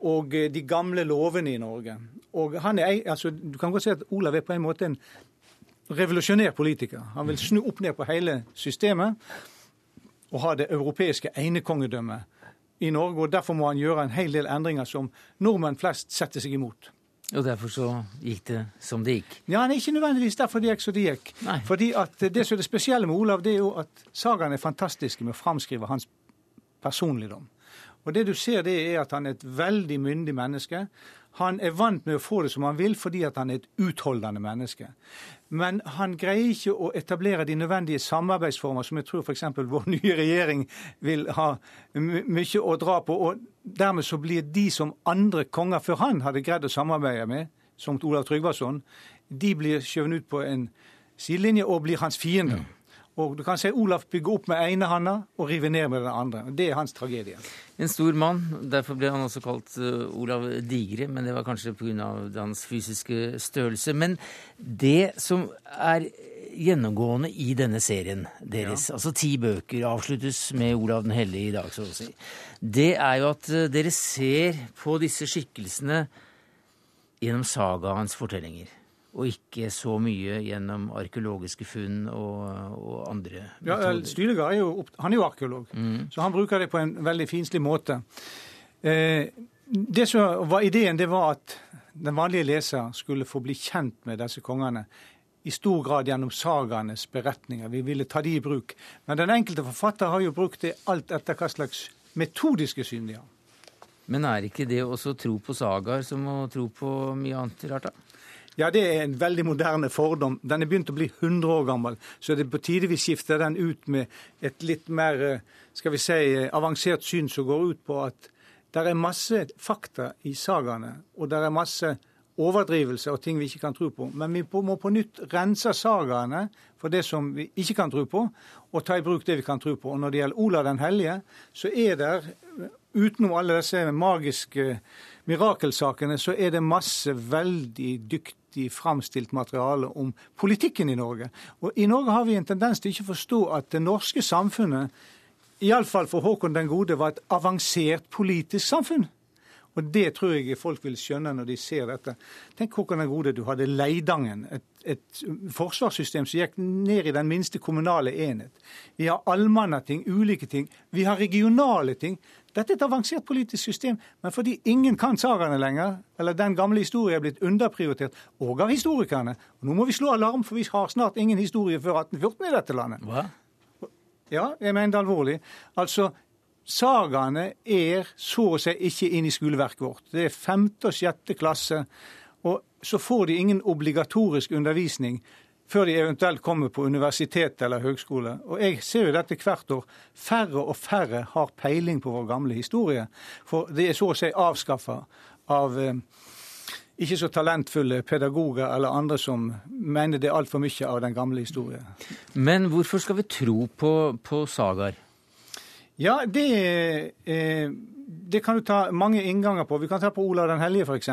og eh, de gamle lovene i Norge. Og han er, altså, Du kan godt si at Olav er på en måte en revolusjonær politiker. Han vil snu opp ned på hele systemet og ha det europeiske enekongedømmet i Norge. og Derfor må han gjøre en hel del endringer som nordmenn flest setter seg imot. Og derfor så gikk det som det gikk? Ja, det er Ikke nødvendigvis derfor det gikk som det gikk. Nei. Fordi at Det som er det spesielle med Olav, det er jo at sagaene er fantastiske med å framskrive hans personligdom. Og Det du ser, det er at han er et veldig myndig menneske. Han er vant med å få det som han vil, fordi at han er et utholdende menneske. Men han greier ikke å etablere de nødvendige samarbeidsformer som jeg tror f.eks. vår nye regjering vil ha mye å dra på. Og dermed så blir de som andre konger før han hadde greid å samarbeide med, som Olav Tryggvason, de blir skjøvet ut på en sidelinje og blir hans fiender. Mm. Og du kan se Olaf bygge opp med ene handa og rive ned med den andre. Det er hans tragedie. En stor mann. Derfor ble han også kalt uh, Olav Digre, men det var kanskje pga. hans fysiske størrelse. Men det som er gjennomgående i denne serien deres, ja. altså ti bøker, avsluttes med Olav den hellige i dag, så å si, det er jo at uh, dere ser på disse skikkelsene gjennom sagaens fortellinger og ikke så mye gjennom arkeologiske funn og, og andre ja, Styregard er jo, han er jo arkeolog, mm. så han bruker det på en veldig finslig måte. Eh, det som var Ideen det var at den vanlige leser skulle få bli kjent med disse kongene. I stor grad gjennom sagaenes beretninger. Vi ville ta de i bruk. Men den enkelte forfatter har jo brukt det alt etter hva slags metodiske syn de har. Men er ikke det også tro på sagaer som å tro på mye annet rart, da? Ja, det er en veldig moderne fordom. Den er begynt å bli 100 år gammel, så det er på tide vi skifter den ut med et litt mer eh, skal vi si, eh, avansert syn som går ut på at det er masse fakta i sagaene, og det er masse overdrivelser og ting vi ikke kan tro på. Men vi må på nytt rense sagaene for det som vi ikke kan tro på, og ta i bruk det vi kan tro på. Og Når det gjelder Olav den hellige, så er det, utenom alle disse magiske mirakelsakene, så er det masse veldig dyktige riktig framstilt materiale om politikken i Norge. Og I Norge har vi en tendens til ikke å forstå at det norske samfunnet, iallfall for Håkon den gode, var et avansert politisk samfunn. Og Det tror jeg folk vil skjønne når de ser dette. Tenk Håkon den gode, du hadde Leidangen, et, et forsvarssystem som gikk ned i den minste kommunale enhet. Vi har allmannating, ulike ting. Vi har regionale ting. Dette er et avansert politisk system, men fordi ingen kan sagaene lenger, eller den gamle historien er blitt underprioritert, og av historikerne og Nå må vi slå alarm, for vi har snart ingen historie før 1814 i dette landet. Hva? Ja, jeg mener det alvorlig. Altså, sagaene er så å si ikke inn i skoleverket vårt. Det er femte og sjette klasse, og så får de ingen obligatorisk undervisning før de eventuelt kommer på universitet eller høgskole. Og jeg ser jo dette hvert år. Færre og færre har peiling på vår gamle historie. For det er så å si avskaffa av eh, ikke så talentfulle pedagoger eller andre som mener det er altfor mye av den gamle historien. Men hvorfor skal vi tro på, på sagaer? Ja, det, eh, det kan du ta mange innganger på. Vi kan ta på Olav den hellige, f.eks.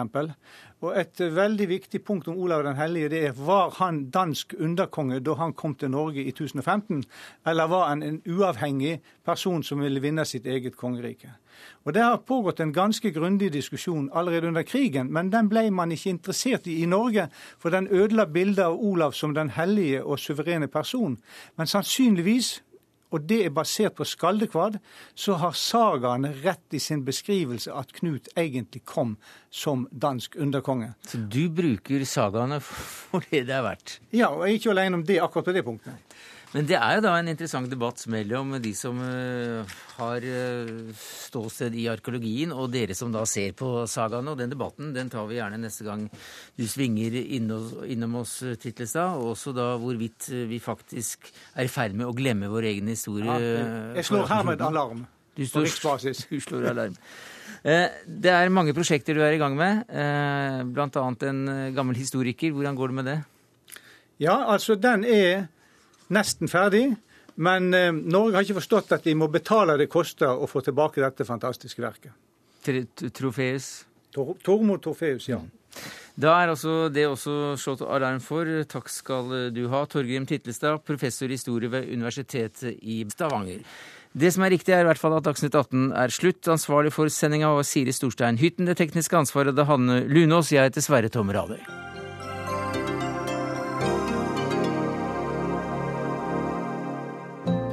Og Et veldig viktig punkt om Olav den hellige det er var han dansk underkonge da han kom til Norge i 1015, eller var han en uavhengig person som ville vinne sitt eget kongerike? Og Det har pågått en ganske grundig diskusjon allerede under krigen, men den ble man ikke interessert i i Norge, for den ødela bildet av Olav som den hellige og suverene person. Men sannsynligvis og det er basert på Skaldekvad, så har sagaene rett i sin beskrivelse at Knut egentlig kom som dansk underkonge. Så du bruker sagaene for det det er verdt? Ja, og jeg er ikke alene om det akkurat på det punktet. Men det er jo da en interessant debatt mellom de som uh, har uh, ståsted i arkeologien, og dere som da ser på sagaene. Og den debatten den tar vi gjerne neste gang du svinger innom, oss, Titlestad. Og også da hvorvidt vi faktisk er i ferd med å glemme vår egen historie. Ja, jeg slår hermed alarm du står, på riksbasis. Du slår alarm. Det er mange prosjekter du er i gang med, bl.a. en gammel historiker. Hvordan går det med det? Ja, altså den er nesten ferdig. Men eh, Norge har ikke forstått at de må betale det koster å få tilbake dette fantastiske verket. Trofeus? Tor Tormod Trofeus, ja. Da er altså det også slått alarm for. Takk skal du ha, Torgrim Titlestad, professor i historie ved Universitetet i Stavanger. Det som er riktig, er i hvert fall at Dagsnytt 18 er slutt. Ansvarlig for sendinga var Siri Storstein Hytten. Det tekniske ansvaret hadde Hanne Lunås. Jeg heter Sverre Tom Radøy.